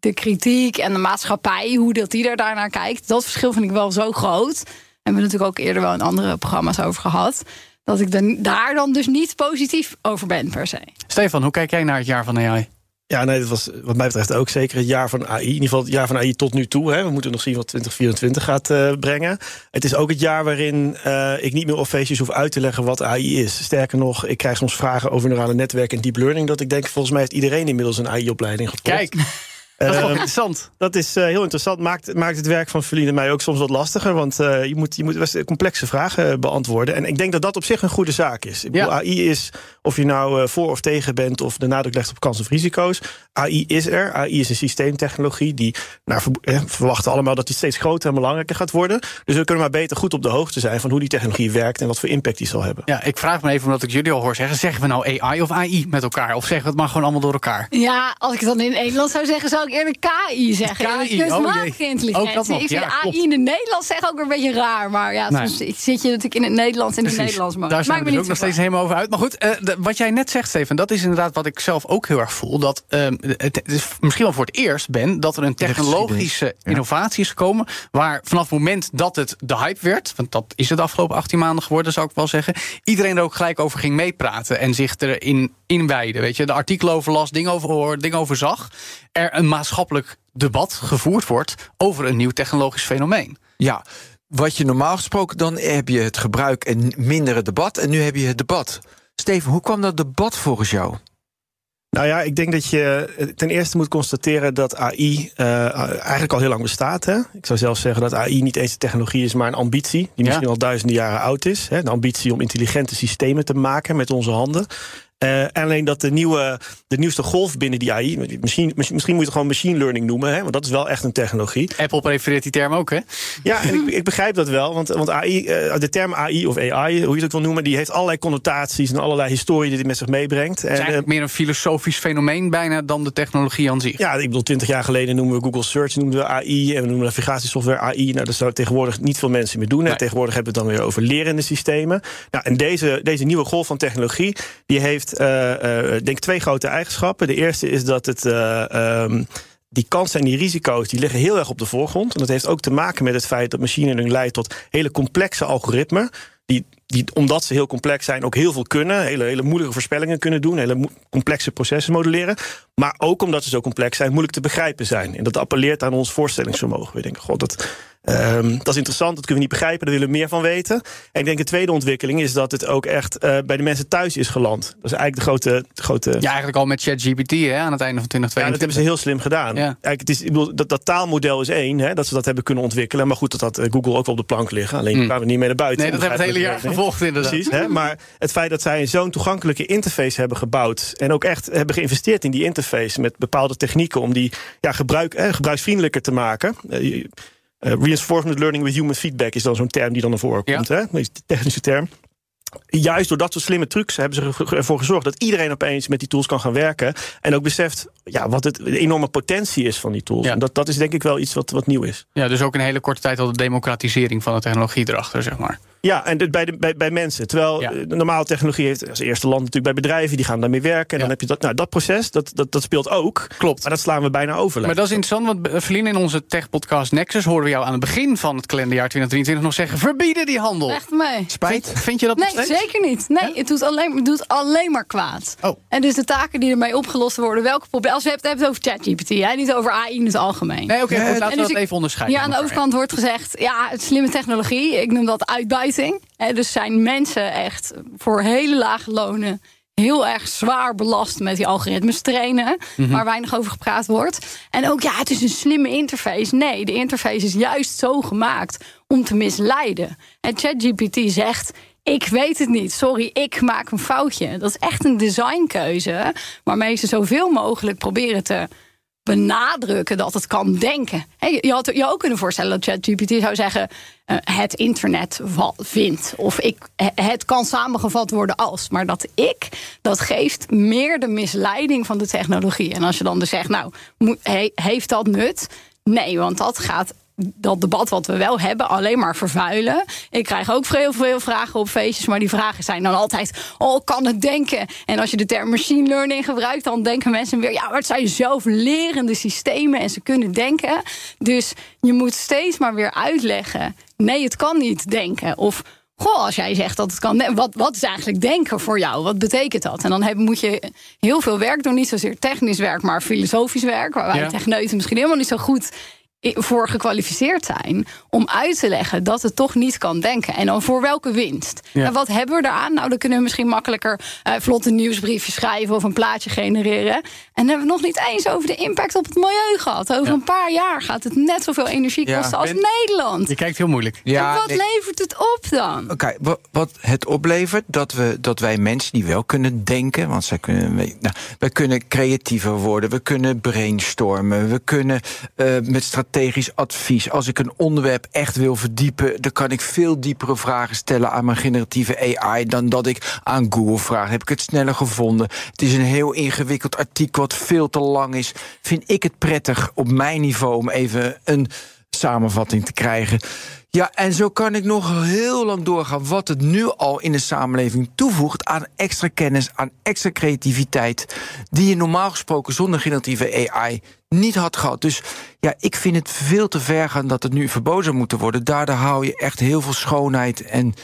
de kritiek en de maatschappij, hoe dat die er daarnaar kijkt, dat verschil vind ik wel zo groot. En we hebben natuurlijk ook eerder wel in andere programma's over gehad. Dat ik daar dan dus niet positief over ben per se. Stefan, hoe kijk jij naar het jaar van AI? Ja, nee, dat was wat mij betreft ook zeker het jaar van AI. In ieder geval het jaar van AI tot nu toe. Hè. We moeten nog zien wat 2024 gaat uh, brengen. Het is ook het jaar waarin uh, ik niet meer op feestjes hoef uit te leggen wat AI is. Sterker nog, ik krijg soms vragen over neurale netwerken en deep learning. Dat ik denk, volgens mij heeft iedereen inmiddels een AI-opleiding gevolgd. Kijk. Dat is wel interessant. Dat is uh, heel interessant. Maakt, maakt het werk van Feline en mij ook soms wat lastiger. Want uh, je moet, je moet best complexe vragen beantwoorden. En ik denk dat dat op zich een goede zaak is. Ik Ja. bedoel, AI is, of je nou uh, voor of tegen bent... of de nadruk legt op kans of risico's. AI is er. AI is een systeemtechnologie. Die nou, ver, eh, verwachten allemaal dat die steeds groter en belangrijker gaat worden. Dus we kunnen maar beter goed op de hoogte zijn... van hoe die technologie werkt en wat voor impact die zal hebben. Ja, ik vraag me even, omdat ik jullie al hoor zeggen... zeggen we nou AI of AI met elkaar? Of zeggen we het maar gewoon allemaal door elkaar? Ja, als ik het dan in het Nederlands zou zeggen, zou ik eerder KI zeggen. KI, Kunstmatige oh intelligentie. Ook nog, ik vind ja, klopt. AI in het Nederlands zeggen ook weer een beetje raar. Maar ja, Nee. soms zit je natuurlijk in het Nederlands in het. Nederlands. Maar Daar zijn we dus ook nog steeds helemaal over uit. Maar goed, eh, de- wat jij net zegt, Steven, dat is inderdaad wat ik zelf ook heel erg voel. Dat ehm, het, het is misschien wel voor het eerst ben dat er een technologische innovatie is gekomen. Waar vanaf het moment dat het de hype werd, want dat is het de afgelopen 18 maanden geworden, zou ik wel zeggen. Iedereen er ook gelijk over ging meepraten en zich erin inwijden. Weet je, de artikelen over las, dingen over hoorde, dingen over zag. Er een maatschappelijk debat gevoerd wordt over een nieuw technologisch fenomeen. Ja, wat je normaal gesproken dan heb je het gebruik en minder het debat. En nu heb je het debat. Steven, hoe kwam dat debat volgens jou? Nou ja, ik denk dat je eh, ten eerste moet constateren dat AI uh, eigenlijk al heel lang bestaat. Hè? Ik zou zelfs zeggen dat AI niet eens een technologie is, maar een ambitie. Die misschien al duizenden jaren oud is. Hè? De ambitie om intelligente systemen te maken met onze handen. Uh, en alleen dat de, nieuwe, de nieuwste golf binnen die AI, misschien, misschien moet je het gewoon machine learning noemen, hè, want dat is wel echt een technologie. Apple prefereert die term ook, hè? Ja, en ik, ik begrijp dat wel, want, want AI, uh, de term AI of AI, hoe je het ook wil noemen, die heeft allerlei connotaties en allerlei historie die het met zich meebrengt. Het is en, eigenlijk meer een filosofisch fenomeen bijna dan de technologie aan zich. Ja, ik bedoel, twintig jaar geleden noemen we Google Search noemden we AI en we noemen navigatiesoftware AI. Nou, dat zou tegenwoordig niet veel mensen meer doen. Nee. Tegenwoordig hebben we het dan weer over lerende systemen. Nou, en deze, deze nieuwe golf van technologie, die heeft uh, uh, denk twee grote eigenschappen. De eerste is dat het. Uh, um, die kansen en die risico's die liggen heel erg op de voorgrond. En dat heeft ook te maken met het feit dat machine learning leidt tot hele complexe algoritmen. Die, die, omdat ze heel complex zijn, ook heel veel kunnen. Hele, hele moeilijke voorspellingen kunnen doen. Hele complexe processen modelleren. Maar ook omdat ze zo complex zijn, moeilijk te begrijpen zijn. En dat appelleert aan ons voorstellingsvermogen. We denken, god, dat, Ehm, dat is interessant, dat kunnen we niet begrijpen, daar willen we meer van weten. En ik denk een tweede ontwikkeling is dat het ook echt eh, bij de mensen thuis is geland. Dat is eigenlijk de grote. de grote Ja, eigenlijk al met ChatGPT hè, aan het einde van 2022. ja, dat hebben ze heel slim gedaan. Ja. Eigenlijk, het is, ik bedoel, dat, dat taalmodel is één, hè, dat ze dat hebben kunnen ontwikkelen. Maar goed, dat had eh, Google ook wel op de plank liggen. Alleen Hmm. kwamen we niet mee naar buiten. Nee, dat hebben we het hele jaar gevolgd inderdaad. Precies, hè? maar het feit dat zij zo'n toegankelijke interface hebben gebouwd... en ook echt hebben geïnvesteerd in die interface... met bepaalde technieken om die ja, gebruik, eh, gebruiksvriendelijker te maken... Eh, reinforcement learning with human feedback is dan zo'n term die dan naar voren komt. Hè? Dat is de technische term. Juist door dat soort slimme trucs hebben ze er- ervoor gezorgd dat iedereen opeens met die tools kan gaan werken. En ook beseft ja, wat het, de enorme potentie is van die tools. Ja. En dat, dat is denk ik wel iets wat, wat nieuw is. Ja, dus ook in een hele korte tijd al de democratisering van de technologie erachter, zeg maar. Ja, en dit bij, de, bij, bij mensen. Terwijl Ja. eh, de normale technologie heeft als eerste land natuurlijk bij bedrijven, die gaan daarmee werken. En Ja. dan heb je dat, nou, dat proces, dat, dat, dat speelt ook. Klopt. Maar dat slaan we bijna over. Maar dat is interessant, want eh, Verlien, in onze tech-podcast Nexus... horen we jou aan het begin van het kalenderjaar 2023 nog zeggen... verbieden die handel. Echt mee. Spijt. Vind je dat Nee, nog zeker niet. Nee, het, doet alleen, het doet alleen maar kwaad. Oh. En dus de taken die ermee opgelost worden, welke problemen. Als we het hebben over ChatGPT, hè, niet over AI in het algemeen. Nee, oké, goed, laten En we dus dat ik- even onderscheiden. Ja, aan de overkant wordt gezegd, ja, het is slimme technologie. Ik noem dat Hè, dus zijn mensen echt voor hele lage lonen heel erg zwaar belast met die algoritmes trainen, Mhm. waar weinig over gepraat wordt. En ook, ja, het is een slimme interface. Nee, de interface is juist zo gemaakt om te misleiden. En ChatGPT zegt. Ik weet het niet, sorry, ik maak een foutje. Dat is echt een designkeuze waarmee ze zoveel mogelijk proberen te benadrukken dat het kan denken. Je had je ook kunnen voorstellen dat ChatGPT zou zeggen: eh, het internet vindt. Of ik, het kan samengevat worden als. Maar dat ik, dat geeft meer de misleiding van de technologie. En als je dan dus zegt: Nou, heeft dat nut? Nee, want dat gaat dat debat wat we wel hebben alleen maar vervuilen. Ik krijg ook heel veel vragen op feestjes, maar die vragen zijn dan altijd: oh, kan het denken? En als je de term machine learning gebruikt, dan denken mensen weer: ja, maar het zijn zelflerende systemen en ze kunnen denken. Dus je moet steeds maar weer uitleggen: nee, het kan niet denken. Of Goh, als jij zegt dat het kan, wat, wat is eigenlijk denken voor jou? Wat betekent dat? En dan heb, moet je heel veel werk doen, niet zozeer technisch werk, maar filosofisch werk, waar wij Ja. techneuten misschien helemaal niet zo goed voor gekwalificeerd zijn om uit te leggen dat het toch niet kan denken. En dan voor welke winst? Ja. En wat hebben we eraan? Nou, dan kunnen we misschien makkelijker eh vlot een nieuwsbriefje schrijven of een plaatje genereren. En dan hebben we nog niet eens over de impact op het milieu gehad. Over een paar jaar gaat het net zoveel energie Ja, kosten als ben- Nederland. Je kijkt heel moeilijk. En wat nee. levert het op dan? Oké, wa- wat het oplevert, dat, we, dat wij mensen die wel kunnen denken, want zij kunnen, we- nou, wij kunnen creatiever worden, we kunnen brainstormen, we kunnen eh, met strategisch advies, als ik een onderwerp echt wil verdiepen, dan kan ik veel diepere vragen stellen aan mijn generatieve AI dan dat ik aan Google vraag. Heb ik het sneller gevonden? Het is een heel ingewikkeld artikel wat veel te lang is. Vind ik het prettig op mijn niveau om even een samenvatting te krijgen. Ja, en zo kan ik nog heel lang doorgaan wat het nu al in de samenleving toevoegt aan extra kennis, aan extra creativiteit, die je normaal gesproken zonder generatieve AI niet had gehad. Dus ja, ik vind het veel te ver gaan dat het nu verboden moeten worden. Daardoor hou je echt heel veel schoonheid en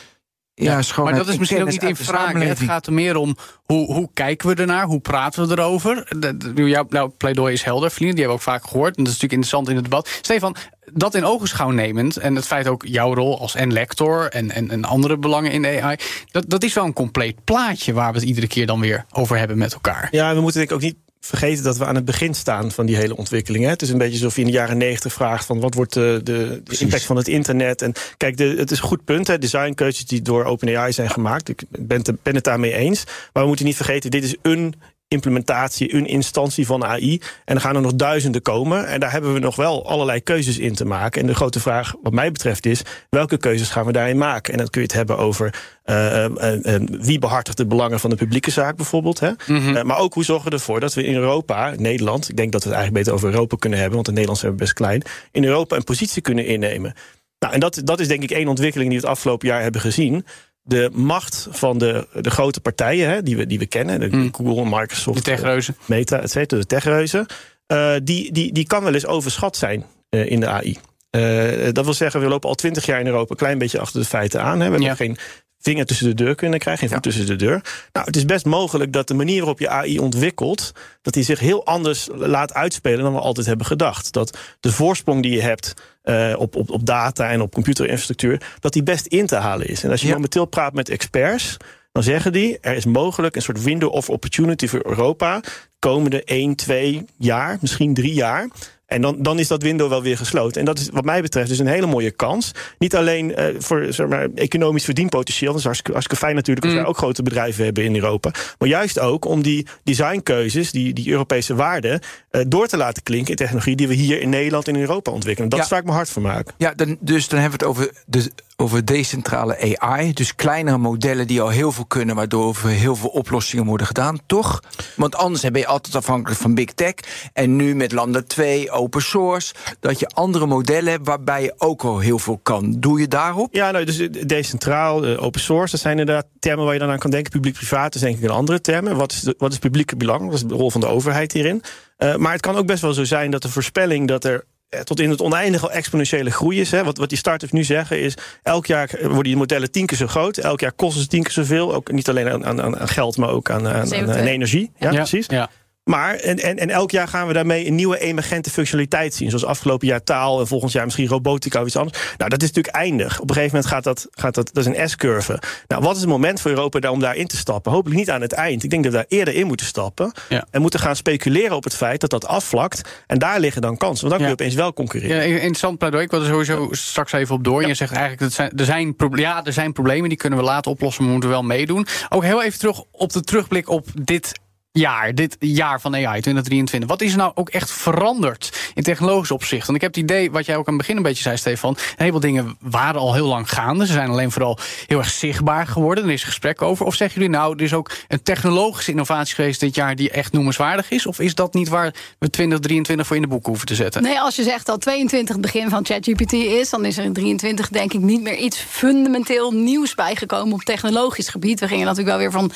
ja, maar schoonheid dat is en misschien ook niet in vraag. Het gaat er meer om hoe, hoe kijken we ernaar, hoe praten we erover. De- de- Jouw, jouw pleidooi is helder, vrienden, die hebben we ook vaak gehoord. En dat is natuurlijk interessant in het debat. Stefan, dat in ogenschouw nemend, en het feit ook jouw rol als en lector en, en, en andere belangen in de AI, dat, dat is wel een compleet plaatje waar we het iedere keer dan weer over hebben met elkaar. Ja, we moeten denk ik ook niet vergeten dat we aan het begin staan van die hele ontwikkeling. Hè. Het is een beetje alsof je in de jaren negentig vraagt van wat wordt de, de, de impact van het internet. En kijk, de, het is een goed punt. Hè. Designkeuzes die door OpenAI zijn gemaakt. Ik ben ben het daarmee eens. Maar we moeten niet vergeten, dit is een implementatie, een instantie van AI. En er gaan er nog duizenden komen. En daar hebben we nog wel allerlei keuzes in te maken. En de grote vraag, wat mij betreft, is: welke keuzes gaan we daarin maken? En dan kun je het hebben over eh, eh, eh, wie behartigt de belangen van de publieke zaak, bijvoorbeeld. Hè? Eh, maar ook hoe zorgen we ervoor dat we in Europa, Nederland, ik denk dat we het eigenlijk beter over Europa kunnen hebben, want de Nederlandse hebben best klein, in Europa een positie kunnen innemen. Nou, en dat, dat is denk ik één ontwikkeling die we het afgelopen jaar hebben gezien. De macht van de, de grote partijen hè, die, we, die we kennen, de Google, Microsoft, De techreuzen. Meta, et cetera, de techreuzen, eh, die, die, die kan wel eens overschat zijn eh, in de AI. Eh, dat wil zeggen, we lopen al twintig jaar in Europa een klein beetje achter de feiten aan. Hè. We hebben Ja. geen vinger tussen de deur kunnen krijgen, geen voet tussen de deur. Nou, het is best mogelijk dat de manier waarop je AI ontwikkelt, dat die zich heel anders laat uitspelen dan we altijd hebben gedacht. Dat de voorsprong die je hebt uh, op, op, op data en op computerinfrastructuur, dat die best in te halen is. En als je momenteel praat met experts, dan zeggen die: er is mogelijk een soort window of opportunity voor Europa. komende 1, 2 jaar, misschien 3 jaar. En dan, dan is dat window wel weer gesloten. En dat is wat mij betreft dus een hele mooie kans. Niet alleen uh, voor zeg maar, economisch verdienpotentieel. Dat is hartstikke, hartstikke fijn natuurlijk als mm. wij ook grote bedrijven hebben in Europa. Maar juist ook om die designkeuzes, die, die Europese waarden... Uh, door te laten klinken in technologie die we hier in Nederland en in Europa ontwikkelen. Dat is waar ik me hard voor maak. Ja, dan, dus dan hebben we het over de over decentrale AI. Dus kleinere modellen die al heel veel kunnen, waardoor er heel veel oplossingen worden gedaan, toch? Want anders ben je altijd afhankelijk van big tech. En nu met Lambda 2, open source, dat je andere modellen hebt waarbij je ook al heel veel kan. Doe je daarop? Ja, nou, dus decentraal, eh, open source, dat zijn inderdaad termen waar je dan aan kan denken. Publiek-privaat is denk ik een andere termen. Wat is, wat is publieke belang? Wat is de rol van de overheid hierin? Uh, maar het kan ook best wel zo zijn dat de voorspelling dat er eh, tot in het oneindige al exponentiële groei is. Hè. Wat, wat die start-ups nu zeggen is... elk jaar worden die modellen tien keer zo groot. Elk jaar kosten ze tien keer zoveel. Ook niet alleen aan, aan, aan geld, maar ook aan, aan, aan energie. Ja, ja, precies. Ja. Maar en, en, en elk jaar gaan we daarmee een nieuwe emergente functionaliteit zien. Zoals afgelopen jaar taal en volgend jaar misschien robotica of iets anders. Nou, dat is natuurlijk eindig. Op een gegeven moment gaat dat, gaat dat, dat is een S-curve. Nou, wat is het moment voor Europa om daarin te stappen? Hopelijk niet aan het eind. Ik denk dat we daar eerder in moeten stappen. En moeten gaan speculeren op het feit dat dat afvlakt. En daar liggen dan kansen. Want dan kun je opeens wel concurreren. Ja, interessant pleidooi. Ik wil er sowieso straks even op door. Je zegt eigenlijk, dat zijn, er, zijn, ja, er zijn problemen. Die kunnen we laten oplossen. Maar we moeten wel meedoen. Ook heel even terug op de terugblik op dit jaar, dit jaar van AI 2023. Wat is er nou ook echt veranderd in technologisch opzicht? Want ik heb het idee, wat jij ook aan het begin een beetje zei, Stefan. Een heleboel dingen waren al heel lang gaande. Ze zijn alleen vooral heel erg zichtbaar geworden. Er is gesprek over. Of zeggen jullie nou, er is ook een technologische innovatie geweest dit jaar die echt noemenswaardig is? Of is dat niet waar we 2023 voor in de boeken hoeven te zetten? Nee, als je zegt dat 22 het begin van ChatGPT is, dan is er in 23 denk ik niet meer iets fundamenteel nieuws bijgekomen op technologisch gebied. We gingen natuurlijk wel weer van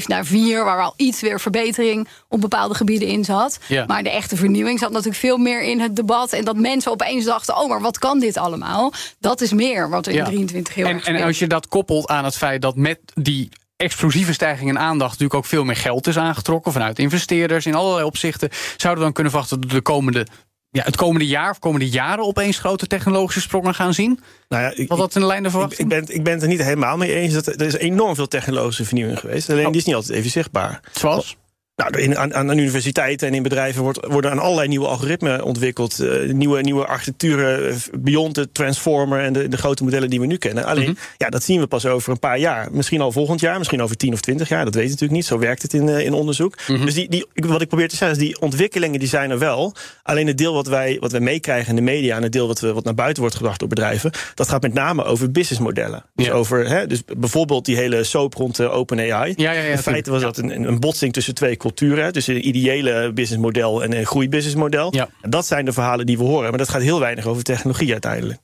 3.5 naar 4, waar we al iets weer verbetering op bepaalde gebieden in zat. Maar de echte vernieuwing zat natuurlijk veel meer in het debat. En dat mensen opeens dachten: oh, maar wat kan dit allemaal? Dat is meer wat er in 23 heel en, En als je dat koppelt aan het feit dat met die explosieve stijging in aandacht natuurlijk ook veel meer geld is aangetrokken vanuit investeerders in allerlei opzichten. Zouden we dan kunnen verwachten dat de komende ja, het komende jaar of komende jaren opeens grote technologische sprongen gaan zien? Nou ja, ik, Wat dat in de lijn de Ik, ik, ben, ik ben het er niet helemaal mee eens. Dat, er is enorm veel technologische vernieuwing geweest. Alleen oh. die is niet altijd even zichtbaar. Zoals? Nou, in, aan, aan universiteiten en in bedrijven wordt, worden aan allerlei nieuwe algoritmen ontwikkeld. Uh, nieuwe, nieuwe architecturen, eh, beyond de transformer en de, de grote modellen die we nu kennen. Alleen, mhm. ja, dat zien we pas over een paar jaar. Misschien al volgend jaar, misschien over 10 of 20 jaar. Dat weet je natuurlijk niet. Zo werkt het in, uh, in onderzoek. Mhm. Dus die, die, wat ik probeer te zeggen is, die ontwikkelingen die zijn er wel. Alleen het deel wat wij, wat wij meekrijgen in de media en het deel wat, we, wat naar buiten wordt gebracht door bedrijven, dat gaat met name over businessmodellen. Dus, over, hè, dus bijvoorbeeld die hele soap rond OpenAI. Ja, ja, ja, in feite was dat een, een botsing tussen twee culturen. Dus een ideële businessmodel en een groeibusinessmodel. Ja. En dat zijn de verhalen die we horen. Maar dat gaat heel weinig over technologie uiteindelijk.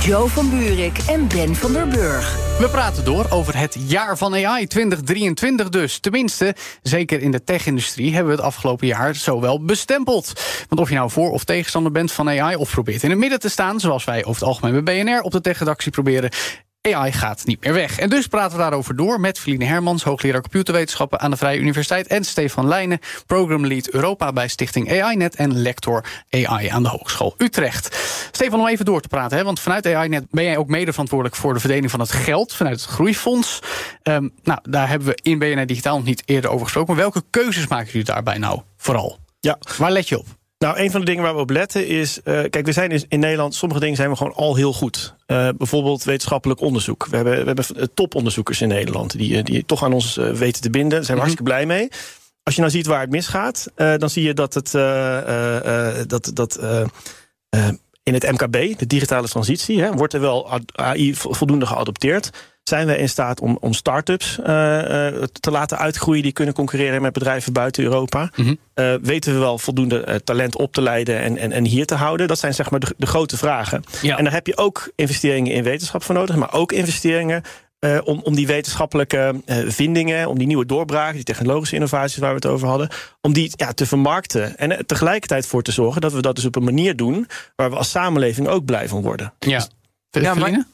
Joe van Buurik en Ben van der Burg. We praten door over het jaar van AI 2023 dus. Tenminste, zeker in de tech-industrie hebben we het afgelopen jaar zo wel bestempeld. Want of je nou voor of tegenstander bent van AI... of probeert in het midden te staan, zoals wij over het algemeen bij BNR... op de tech-redactie proberen... AI gaat niet meer weg. En dus praten we daarover door met Feline Hermans... hoogleraar computerwetenschappen aan de Vrije Universiteit... en Stefan Leijnen, Program Lead Europa bij Stichting AI-net... en lector AI aan de Hogeschool Utrecht. Stefan, om even door te praten, hè, want vanuit AI-net... ben jij ook mede verantwoordelijk voor de verdeling van het geld... vanuit het Groeifonds. Um, nou, daar hebben we in BNR Digitaal nog niet eerder over gesproken. Maar welke keuzes maken jullie daarbij nou vooral? Ja. Waar let je op? Nou, een van de dingen waar we op letten is. Uh, kijk, we zijn in, Nederland. Sommige dingen zijn we gewoon al heel goed. Uh, bijvoorbeeld wetenschappelijk onderzoek. We hebben, we hebben toponderzoekers in Nederland. Die, eh, die toch aan ons weten te binden. Daar zijn we mhm. hartstikke blij mee. Als je nou ziet waar het misgaat. dan zie je dat het. dat, dat in het MKB, de digitale transitie, hè, wordt er wel AI voldoende geadopteerd zijn we in staat om, om start-ups uh, te laten uitgroeien die kunnen concurreren met bedrijven buiten Europa? Mm weten we wel voldoende talent op te leiden en, en, en hier te houden? Dat zijn zeg maar de, de grote vragen. Ja. En daar heb je ook investeringen in wetenschap voor nodig, maar ook investeringen uh, om, om die wetenschappelijke uh, vindingen, om die nieuwe doorbraken, die technologische innovaties waar we het over hadden, om die ja, te vermarkten. En er tegelijkertijd voor te zorgen dat we dat dus op een manier doen waar we als samenleving ook blij van worden. Ja, ja maar,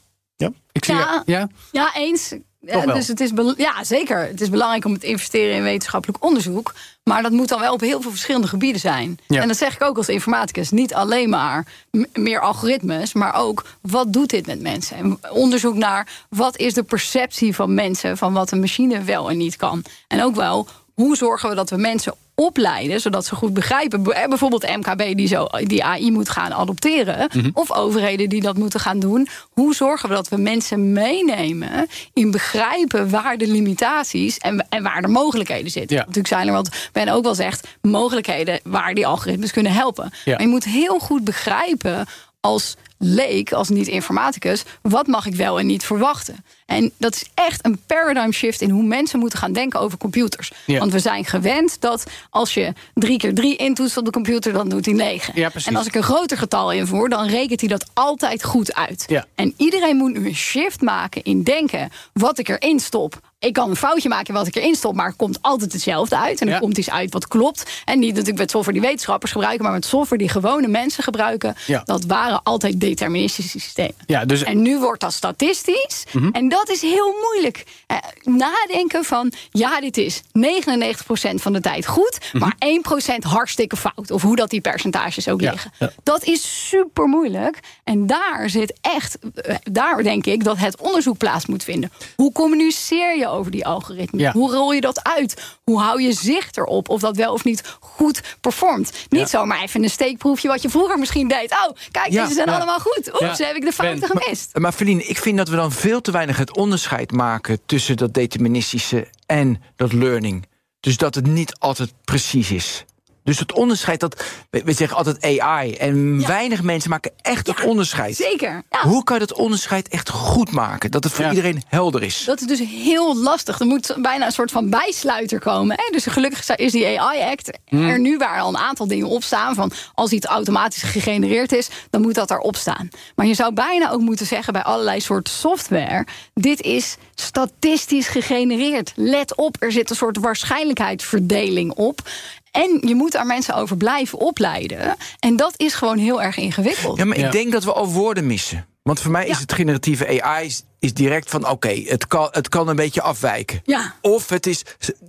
Ik zie Ja. ja. Ja, eens. Ja, dus het is ja, zeker. Het is belangrijk om te investeren in wetenschappelijk onderzoek. Maar dat moet dan wel op heel veel verschillende gebieden zijn. Ja. En dat zeg ik ook als informaticus. Niet alleen maar meer algoritmes, maar ook wat doet dit met mensen? En onderzoek naar wat is de perceptie van mensen van wat een machine wel en niet kan. En ook wel, hoe zorgen we dat we mensen opleiden, zodat ze goed begrijpen. Bij- Bijvoorbeeld MKB die, zo, die AI moet gaan adopteren. Of overheden die dat moeten gaan doen. Hoe zorgen we dat we mensen meenemen in begrijpen waar de limitaties en, en waar de mogelijkheden zitten. Ja. Natuurlijk zijn er wat Ben ook wel zegt, mogelijkheden waar die algoritmes kunnen helpen. Ja. Maar je moet heel goed begrijpen als leek, als niet-informaticus, wat mag ik wel en niet verwachten. En dat is echt een paradigm shift in hoe mensen moeten gaan denken over computers. Ja. Want we zijn gewend dat als je drie keer drie intoetst op de computer, dan doet hij negen. Ja, en als ik een groter getal invoer, dan rekent hij dat altijd goed uit. Ja. En iedereen moet nu een shift maken in denken wat ik erin stop. Ik kan een foutje maken wat ik erin stop, maar er komt altijd hetzelfde uit. En er Ja. komt iets uit wat klopt. En niet natuurlijk met software die wetenschappers gebruiken, maar met software die gewone mensen gebruiken. Ja. Dat waren altijd deterministische systemen. Ja, dus En nu wordt dat statistisch. En dat is heel moeilijk. Eh, nadenken van, ja, dit is 99% van de tijd goed... maar 1% hartstikke fout. Of hoe dat die percentages ook Ja, liggen. Dat is super moeilijk. En daar zit echt, eh, daar denk ik dat het onderzoek plaats moet vinden. Hoe communiceer je over die algoritmes? Ja. Hoe rol je dat uit? Hoe hou je zicht erop of dat wel of niet goed performt? Niet zomaar even een steekproefje wat je vroeger misschien deed. Oh, kijk, Ja, deze zijn ja. allemaal goed. Oeps, Ja. heb ik de fouten gemist. Maar Feline, ik vind dat we dan veel te weinig het onderscheid maken tussen dat deterministische en dat learning. Dus dat het niet altijd precies is. Dus het onderscheid dat. We zeggen altijd AI. En Ja. weinig mensen maken echt het onderscheid. Zeker. Ja. Hoe kan je dat onderscheid echt goed maken? Dat het voor Ja. iedereen helder is. Dat is dus heel lastig. Er moet bijna een soort van bijsluiter komen. Hè? Dus gelukkig is die AI-act er nu waar al een aantal dingen op staan. Van als iets automatisch gegenereerd is, dan moet dat erop staan. Maar je zou bijna ook moeten zeggen bij allerlei soorten software: dit is statistisch gegenereerd. Let op, er zit een soort waarschijnlijkheidsverdeling op. En je moet daar mensen over blijven opleiden. En dat is gewoon heel erg ingewikkeld. Ja, maar Ja. ik denk dat we al woorden missen. Want voor mij is Ja. het generatieve AI is, direct van oké, het, kan, het kan een beetje afwijken. Ja. Of het is,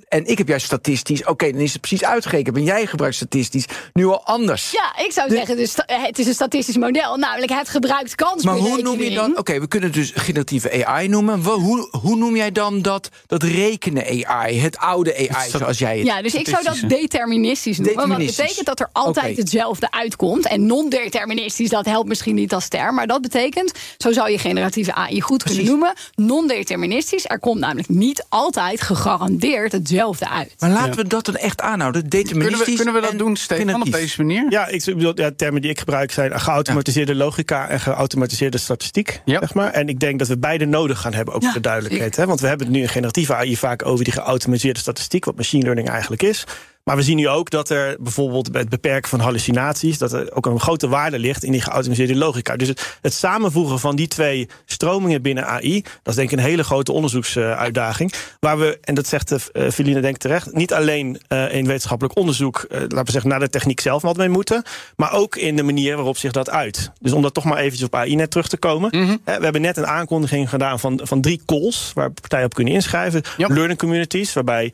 en ik heb juist statistisch, oké, dan is het precies uitgerekend. En jij gebruikt statistisch nu al anders. Ja, ik zou De- zeggen, dus het is een statistisch model. Namelijk het gebruikt kans. Maar hoe noem je dan? Oké, we kunnen het dus generatieve AI noemen. Hoe, hoe noem jij dan dat, dat rekenen AI, het oude AI, zoals jij het? Ja, dus ik zou dat deterministisch noemen. Want dat Deterministisch. betekent dat er altijd hetzelfde uitkomt. En non-deterministisch, dat helpt misschien niet als term. Maar dat betekent, zo zou je generatieve AI goed kunnen Precies. noemen. Non-deterministisch. Er komt namelijk niet altijd gegarandeerd hetzelfde uit. Maar laten we dat dan echt aanhouden. kunnen Deterministisch. we, kunnen we dat en doen, Stefan, op deze manier? Ja, ik bedoel, ja, termen die ik gebruik zijn geautomatiseerde logica en geautomatiseerde statistiek. Ja. Zeg maar. En ik denk dat we beide nodig gaan hebben, ook Ja, voor de duidelijkheid. Hè? Want we hebben het nu in generatieve AI vaak over die geautomatiseerde statistiek, wat machine learning eigenlijk is. Maar we zien nu ook dat er bijvoorbeeld bij het beperken van hallucinaties, dat er ook een grote waarde ligt in die geautomatiseerde logica. Dus het, het samenvoegen van die twee stromingen binnen AI, dat is denk ik een hele grote onderzoeksuitdaging. Waar we, en dat zegt uh, Feline denk ik terecht, niet alleen uh, in wetenschappelijk onderzoek, uh, laten we zeggen, naar de techniek zelf wat mee moeten, maar ook in de manier waarop zich dat uit. Dus om dat toch maar eventjes op AI net terug te komen. Mhm. We hebben net een aankondiging gedaan van, van drie calls waar partijen op kunnen inschrijven. Learning communities, waarbij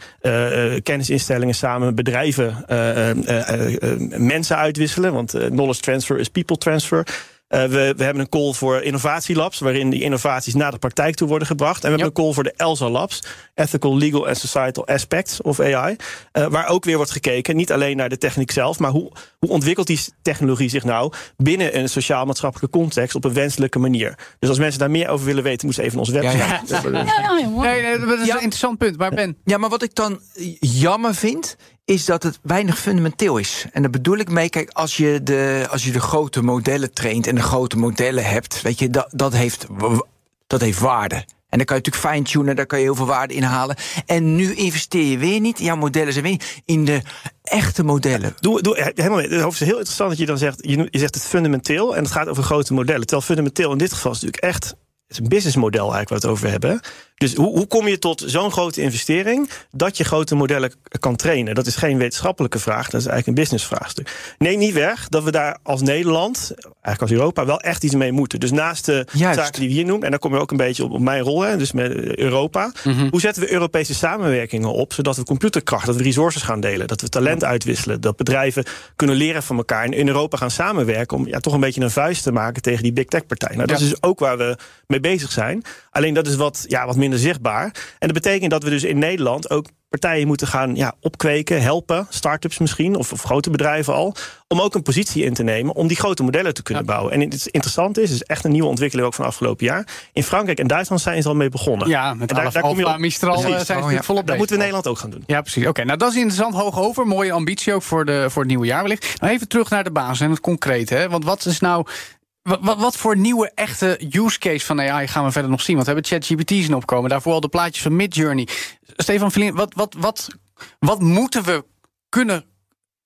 kennisinstellingen samen bedrijven uh, mensen uitwisselen. Want knowledge transfer is people transfer. Uh, we, we, hebben een call voor innovatielabs, waarin die innovaties naar de praktijk toe worden gebracht. En we hebben een call voor de ELSA Labs, Ethical, Legal and Societal Aspects of AI. Uh, waar ook weer wordt gekeken, niet alleen naar de techniek zelf, maar hoe, hoe ontwikkelt die technologie zich nou binnen een sociaal-maatschappelijke context op een wenselijke manier. Dus als mensen daar meer over willen weten, moeten ze even ons website. Ja, ja. ja, ja, ja Nee, nee, dat is Ja. een interessant punt. Maar Ben, Ja, maar wat ik dan jammer vind, is dat het weinig fundamenteel is. En daar bedoel ik mee, kijk, als je de, als je de grote modellen traint en de grote modellen hebt, weet je, dat, dat, heeft, dat heeft waarde. En dan kan je natuurlijk fine-tunen, daar kan je heel veel waarde in halen. En nu investeer je weer niet, jouw modellen zijn weer in de echte modellen. Doe, doe, helemaal mee. Het is heel interessant dat je dan zegt, je, je zegt het fundamenteel en het gaat over grote modellen. Terwijl fundamenteel in dit geval is natuurlijk echt is een businessmodel eigenlijk waar we het over hebben. Dus hoe, hoe kom je tot zo'n grote investering dat je grote modellen kan trainen? Dat is geen wetenschappelijke vraag, dat is eigenlijk een businessvraagstuk. Neem niet weg dat we daar als Nederland, eigenlijk als Europa, wel echt iets mee moeten. Dus naast de Juist. zaken die we hier noemen, en dan kom je ook een beetje op, op mijn rol, hè, dus met Europa. Hoe zetten we Europese samenwerkingen op, zodat we computerkracht, dat we resources gaan delen, dat we talent uitwisselen, dat bedrijven kunnen leren van elkaar en in Europa gaan samenwerken om ja, toch een beetje een vuist te maken tegen die big tech partijen. Nou, dat Ja. is dus ook waar we mee bezig zijn. Alleen dat is wat, ja, wat minder zichtbaar. En dat betekent dat we dus in Nederland ook partijen moeten gaan ja, opkweken, helpen, start-ups misschien, of, of grote bedrijven al, om ook een positie in te nemen om die grote modellen te kunnen bouwen. En het interessante is, het is echt een nieuwe ontwikkeling ook van afgelopen jaar. In Frankrijk en Duitsland zijn ze al mee begonnen. Ja, met En daar- daar kom je Alfa, op- Mistral eh, Precies. zijn ze Oh, natuurlijk ja. volop Dat moeten we in Nederland ook gaan doen. Ja, precies. Oké, nou dat is interessant. Hoog over. Mooie ambitie ook voor, de, voor het nieuwe jaar wellicht. Nou, even terug naar de basis en het concrete. Hè? Want wat is nou... Wat, wat, voor nieuwe echte use case van AI gaan we verder nog zien? Want we hebben ChatGPT zien opkomen. Daarvoor al de plaatjes van Midjourney. Stefan wat, wat, wat, wat moeten we kunnen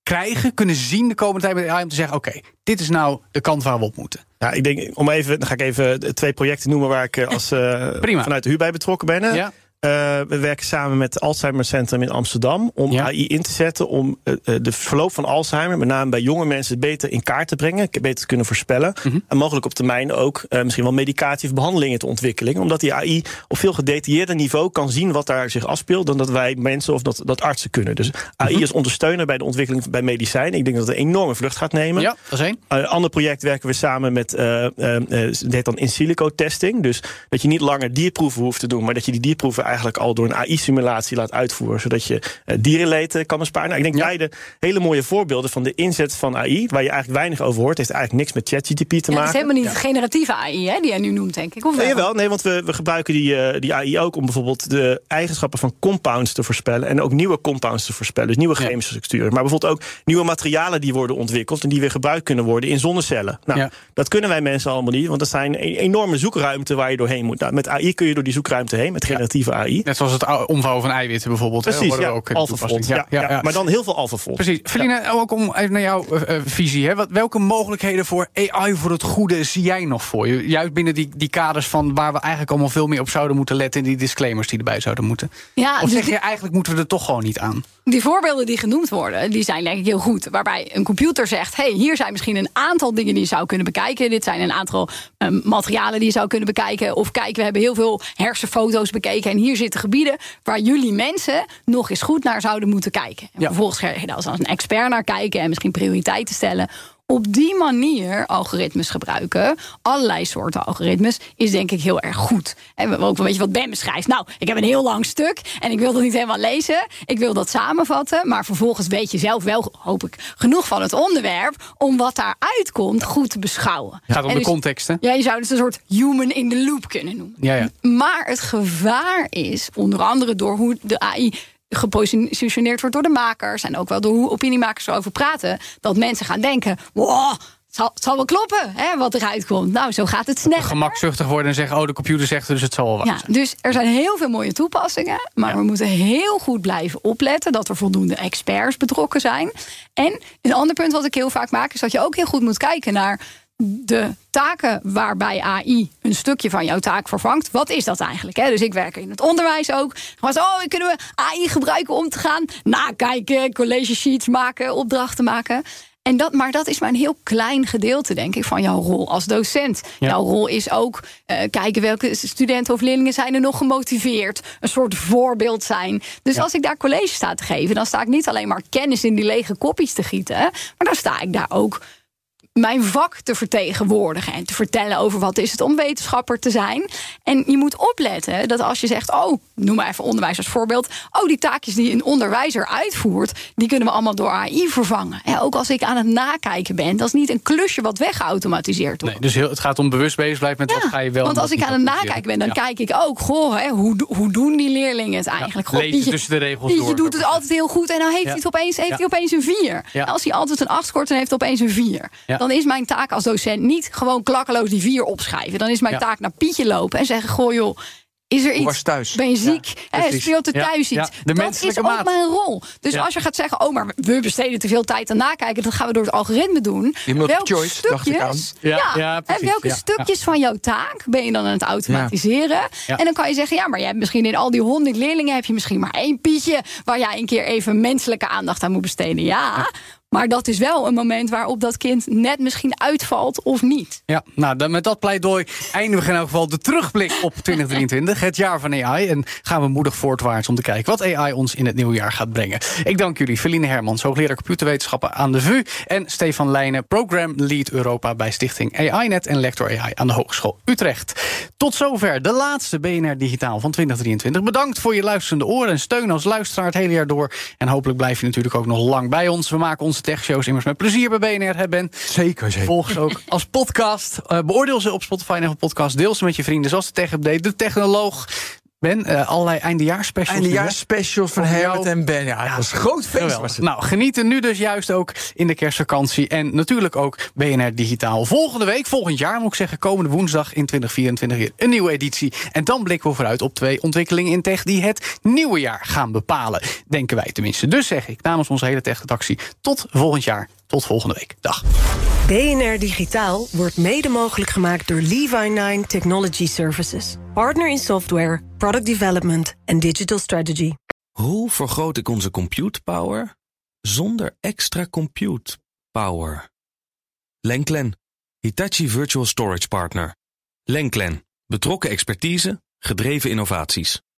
krijgen, kunnen zien de komende tijd met AI... om te zeggen, oké, dit is nou de kant waar we op moeten. Ja, ik denk, om even, dan ga ik even twee projecten noemen waar ik eh, als, Prima. vanuit de huur bij betrokken ben. Ja? Eh, we werken samen met het Alzheimer Centrum in Amsterdam om Ja. AI in te zetten om eh, eh, de verloop van Alzheimer, met name bij jonge mensen, beter in kaart te brengen, beter te kunnen voorspellen. Mhm. En mogelijk op termijn ook misschien wel medicatie of behandelingen te ontwikkelen. Omdat die AI op veel gedetailleerder niveau kan zien wat daar zich afspeelt, dan dat wij mensen of dat, dat artsen kunnen. Dus AI Mhm. is ondersteuner bij de ontwikkeling bij medicijnen. Ik denk dat het een enorme vlucht gaat nemen. Ja, dat is één. Een ander project werken we samen met, eh, het heet dan in silico testing. Dus dat je niet langer dierproeven hoeft te doen, maar dat je die dierproeven eigenlijk al door een AI-simulatie laat uitvoeren, zodat je eh, dierenleed eh, kan besparen. Nou, ik denk Ja. beide hele mooie voorbeelden van de inzet van AI, waar je eigenlijk weinig over hoort, heeft eigenlijk niks met ChatGPT te Ja, het is maken. helemaal niet generatieve AI hè, die jij nu noemt, denk ik. Of Nee, wel? nee, want we, we gebruiken die, eh, die AI ook om bijvoorbeeld de eigenschappen van compounds te voorspellen. En ook nieuwe compounds te voorspellen. Dus nieuwe Ja. chemische structuren. Maar bijvoorbeeld ook nieuwe materialen die worden ontwikkeld. En die weer gebruikt kunnen worden in zonnecellen. Nou, Ja. dat kunnen wij mensen allemaal niet. Want dat zijn een enorme zoekruimte waar je doorheen moet. Nou, met AI kun je door die zoekruimte heen. Met generatieve AI. Net zoals het ou- omvouwen van eiwitten bijvoorbeeld. Precies, ja. ook AlphaFold. toepassing. Ja, ja, Maar dan heel veel AlphaFold. Precies. Feline, ook om even naar jouw eh, eh, visie. Hè. Wat, welke mogelijkheden voor AI voor het goede zie jij nog voor je? Juist binnen die, die kaders van waar we eigenlijk allemaal veel meer op zouden moeten letten... en die disclaimers die erbij zouden moeten. Ja, Of dus zeg je eigenlijk moeten we er toch gewoon niet aan? Die voorbeelden die genoemd worden, die zijn denk ik heel goed. Waarbij een computer zegt: hey, hier zijn misschien een aantal dingen die je zou kunnen bekijken. Dit zijn een aantal ehm, materialen die je zou kunnen bekijken. Of kijk, we hebben heel veel hersenfoto's bekeken. En hier zitten gebieden waar jullie mensen nog eens goed naar zouden moeten kijken. En Ja. vervolgens ga je daar als een expert naar kijken en misschien prioriteiten stellen. Op die manier algoritmes gebruiken, allerlei soorten algoritmes, is denk ik heel erg goed. En we- ook een beetje wat Ben beschrijft. Nou, ik heb een heel lang stuk en ik wil dat niet helemaal lezen. Ik wil dat samenvatten, maar vervolgens weet je zelf wel, hoop ik, genoeg van het onderwerp om wat daaruit komt goed te beschouwen. Het gaat om En de dus- context, hè? Ja, je zou het een soort human in the loop kunnen noemen. Ja, ja. Maar het gevaar is, onder andere door hoe de AI gepositioneerd wordt door de makers... en ook wel door hoe opiniemakers erover praten... dat mensen gaan denken, wow, het zal, het zal wel kloppen hè, wat eruit komt. Nou, zo gaat het sneller. Gemakzuchtig worden en zeggen... oh, de computer zegt dus het zal wel waar Ja, zijn. dus er zijn heel veel mooie toepassingen. Maar we moeten heel goed blijven opletten dat er voldoende experts betrokken zijn. En een ander punt wat ik heel vaak maak, is dat je ook heel goed moet kijken naar de taken waarbij AI een stukje van jouw taak vervangt. Wat is dat eigenlijk? Hè? Dus ik werk in het onderwijs ook. Zo, oh, kunnen we AI gebruiken om te gaan nakijken, college sheets maken, opdrachten maken. En dat, maar dat is maar een heel klein gedeelte, denk ik, van jouw rol als docent. Ja. Jouw rol is ook eh, kijken welke studenten of leerlingen zijn er nog gemotiveerd. Een soort voorbeeld zijn. Dus Ja. als ik daar college sta te geven, dan sta ik niet alleen maar kennis in die lege kopjes te gieten. Maar dan sta ik daar ook mijn vak te vertegenwoordigen en te vertellen over wat is het om wetenschapper te zijn. En je moet opletten dat als je zegt, oh, noem maar even onderwijs als voorbeeld, oh, die taakjes die een onderwijzer uitvoert, die kunnen we allemaal door AI vervangen. Ook als ik aan het nakijken ben, dat is niet een klusje wat weggeautomatiseerd wordt. Nee, dus heel, het gaat om bewust bezig blijven met wat ga je wel. Want als ik aan het nakijken ben, dan kijk ik ook, goh, hoe, hoe doen die leerlingen het eigenlijk? Ja, tussen de regels door. Je doet het altijd heel goed en dan heeft, hij, het opeens, heeft hij opeens een vier als hij altijd een acht scoort, dan heeft hij opeens een 4. Dan is mijn taak als docent niet gewoon klakkeloos die vier opschrijven. Dan is mijn Ja. taak naar Pietje lopen en zeggen, goh joh, Is er iets? thuis? Ben je ziek? Precies. speelt er Ja, thuis ja, iets? dat is ook maat. mijn rol. Dus Ja. als je gaat zeggen, oh, maar we besteden te veel tijd aan nakijken, dat gaan we door het algoritme doen. Welke choice, dacht ik aan. stukjes- Ja, Ja, ja, precies, welke ja, stukjes van jouw taak ben je dan aan het automatiseren? Ja. En dan kan je zeggen, ja, maar je hebt misschien in al die honderd leerlingen heb je misschien maar één Pietje waar jij een keer even menselijke aandacht aan moet besteden. Ja. Maar dat is wel een moment waarop dat kind net misschien uitvalt of niet. Ja, nou, dan met dat pleidooi eindigen we in elk geval de terugblik op 2023, het jaar van AI. En gaan we moedig voortwaarts om te kijken wat AI ons in het nieuwe jaar gaat brengen. Ik dank jullie, Feline Hermans, hoogleraar computerwetenschappen aan de VU... en Stefan Leijnen, Program Lead Europa bij Stichting AI-net... en lector AI aan de Hogeschool Utrecht. Tot zover de laatste BNR Digitaal van 2023. Bedankt voor je luisterende oren en steun als luisteraar het hele jaar door. En hopelijk blijf je natuurlijk ook nog lang bij ons. We maken onze techshows immers met plezier bij BNR, hè Ben? Zeker, zeker. Volg ze ook als podcast. Eh, beoordeel ze op Spotify en Apple Podcast. Deel ze met je vrienden, zoals de Tech Update, de Technoloog. Ben, eh, allerlei eindejaarspecials. Eindejaarsspecials van jou. Herbert en Ben. Ja, dat was een groot feest. Geweldig. Was het. Nou, genieten nu dus juist ook in de kerstvakantie. En natuurlijk ook BNR Digitaal. Volgende week, volgend jaar moet ik zeggen, komende woensdag in 2024 weer een nieuwe editie. En dan blikken we vooruit op twee ontwikkelingen in tech die het nieuwe jaar gaan bepalen. Denken wij tenminste. Dus zeg ik namens onze hele tech-redactie tot volgend jaar. Tot volgende week. Dag. BNR Digitaal wordt mede mogelijk gemaakt door Levi9 Technology Services. Partner in software, product development en digital strategy. Hoe vergroot ik onze compute power zonder extra compute power? Lenklen, Hitachi Virtual Storage Partner. Lenklen, betrokken expertise, gedreven innovaties.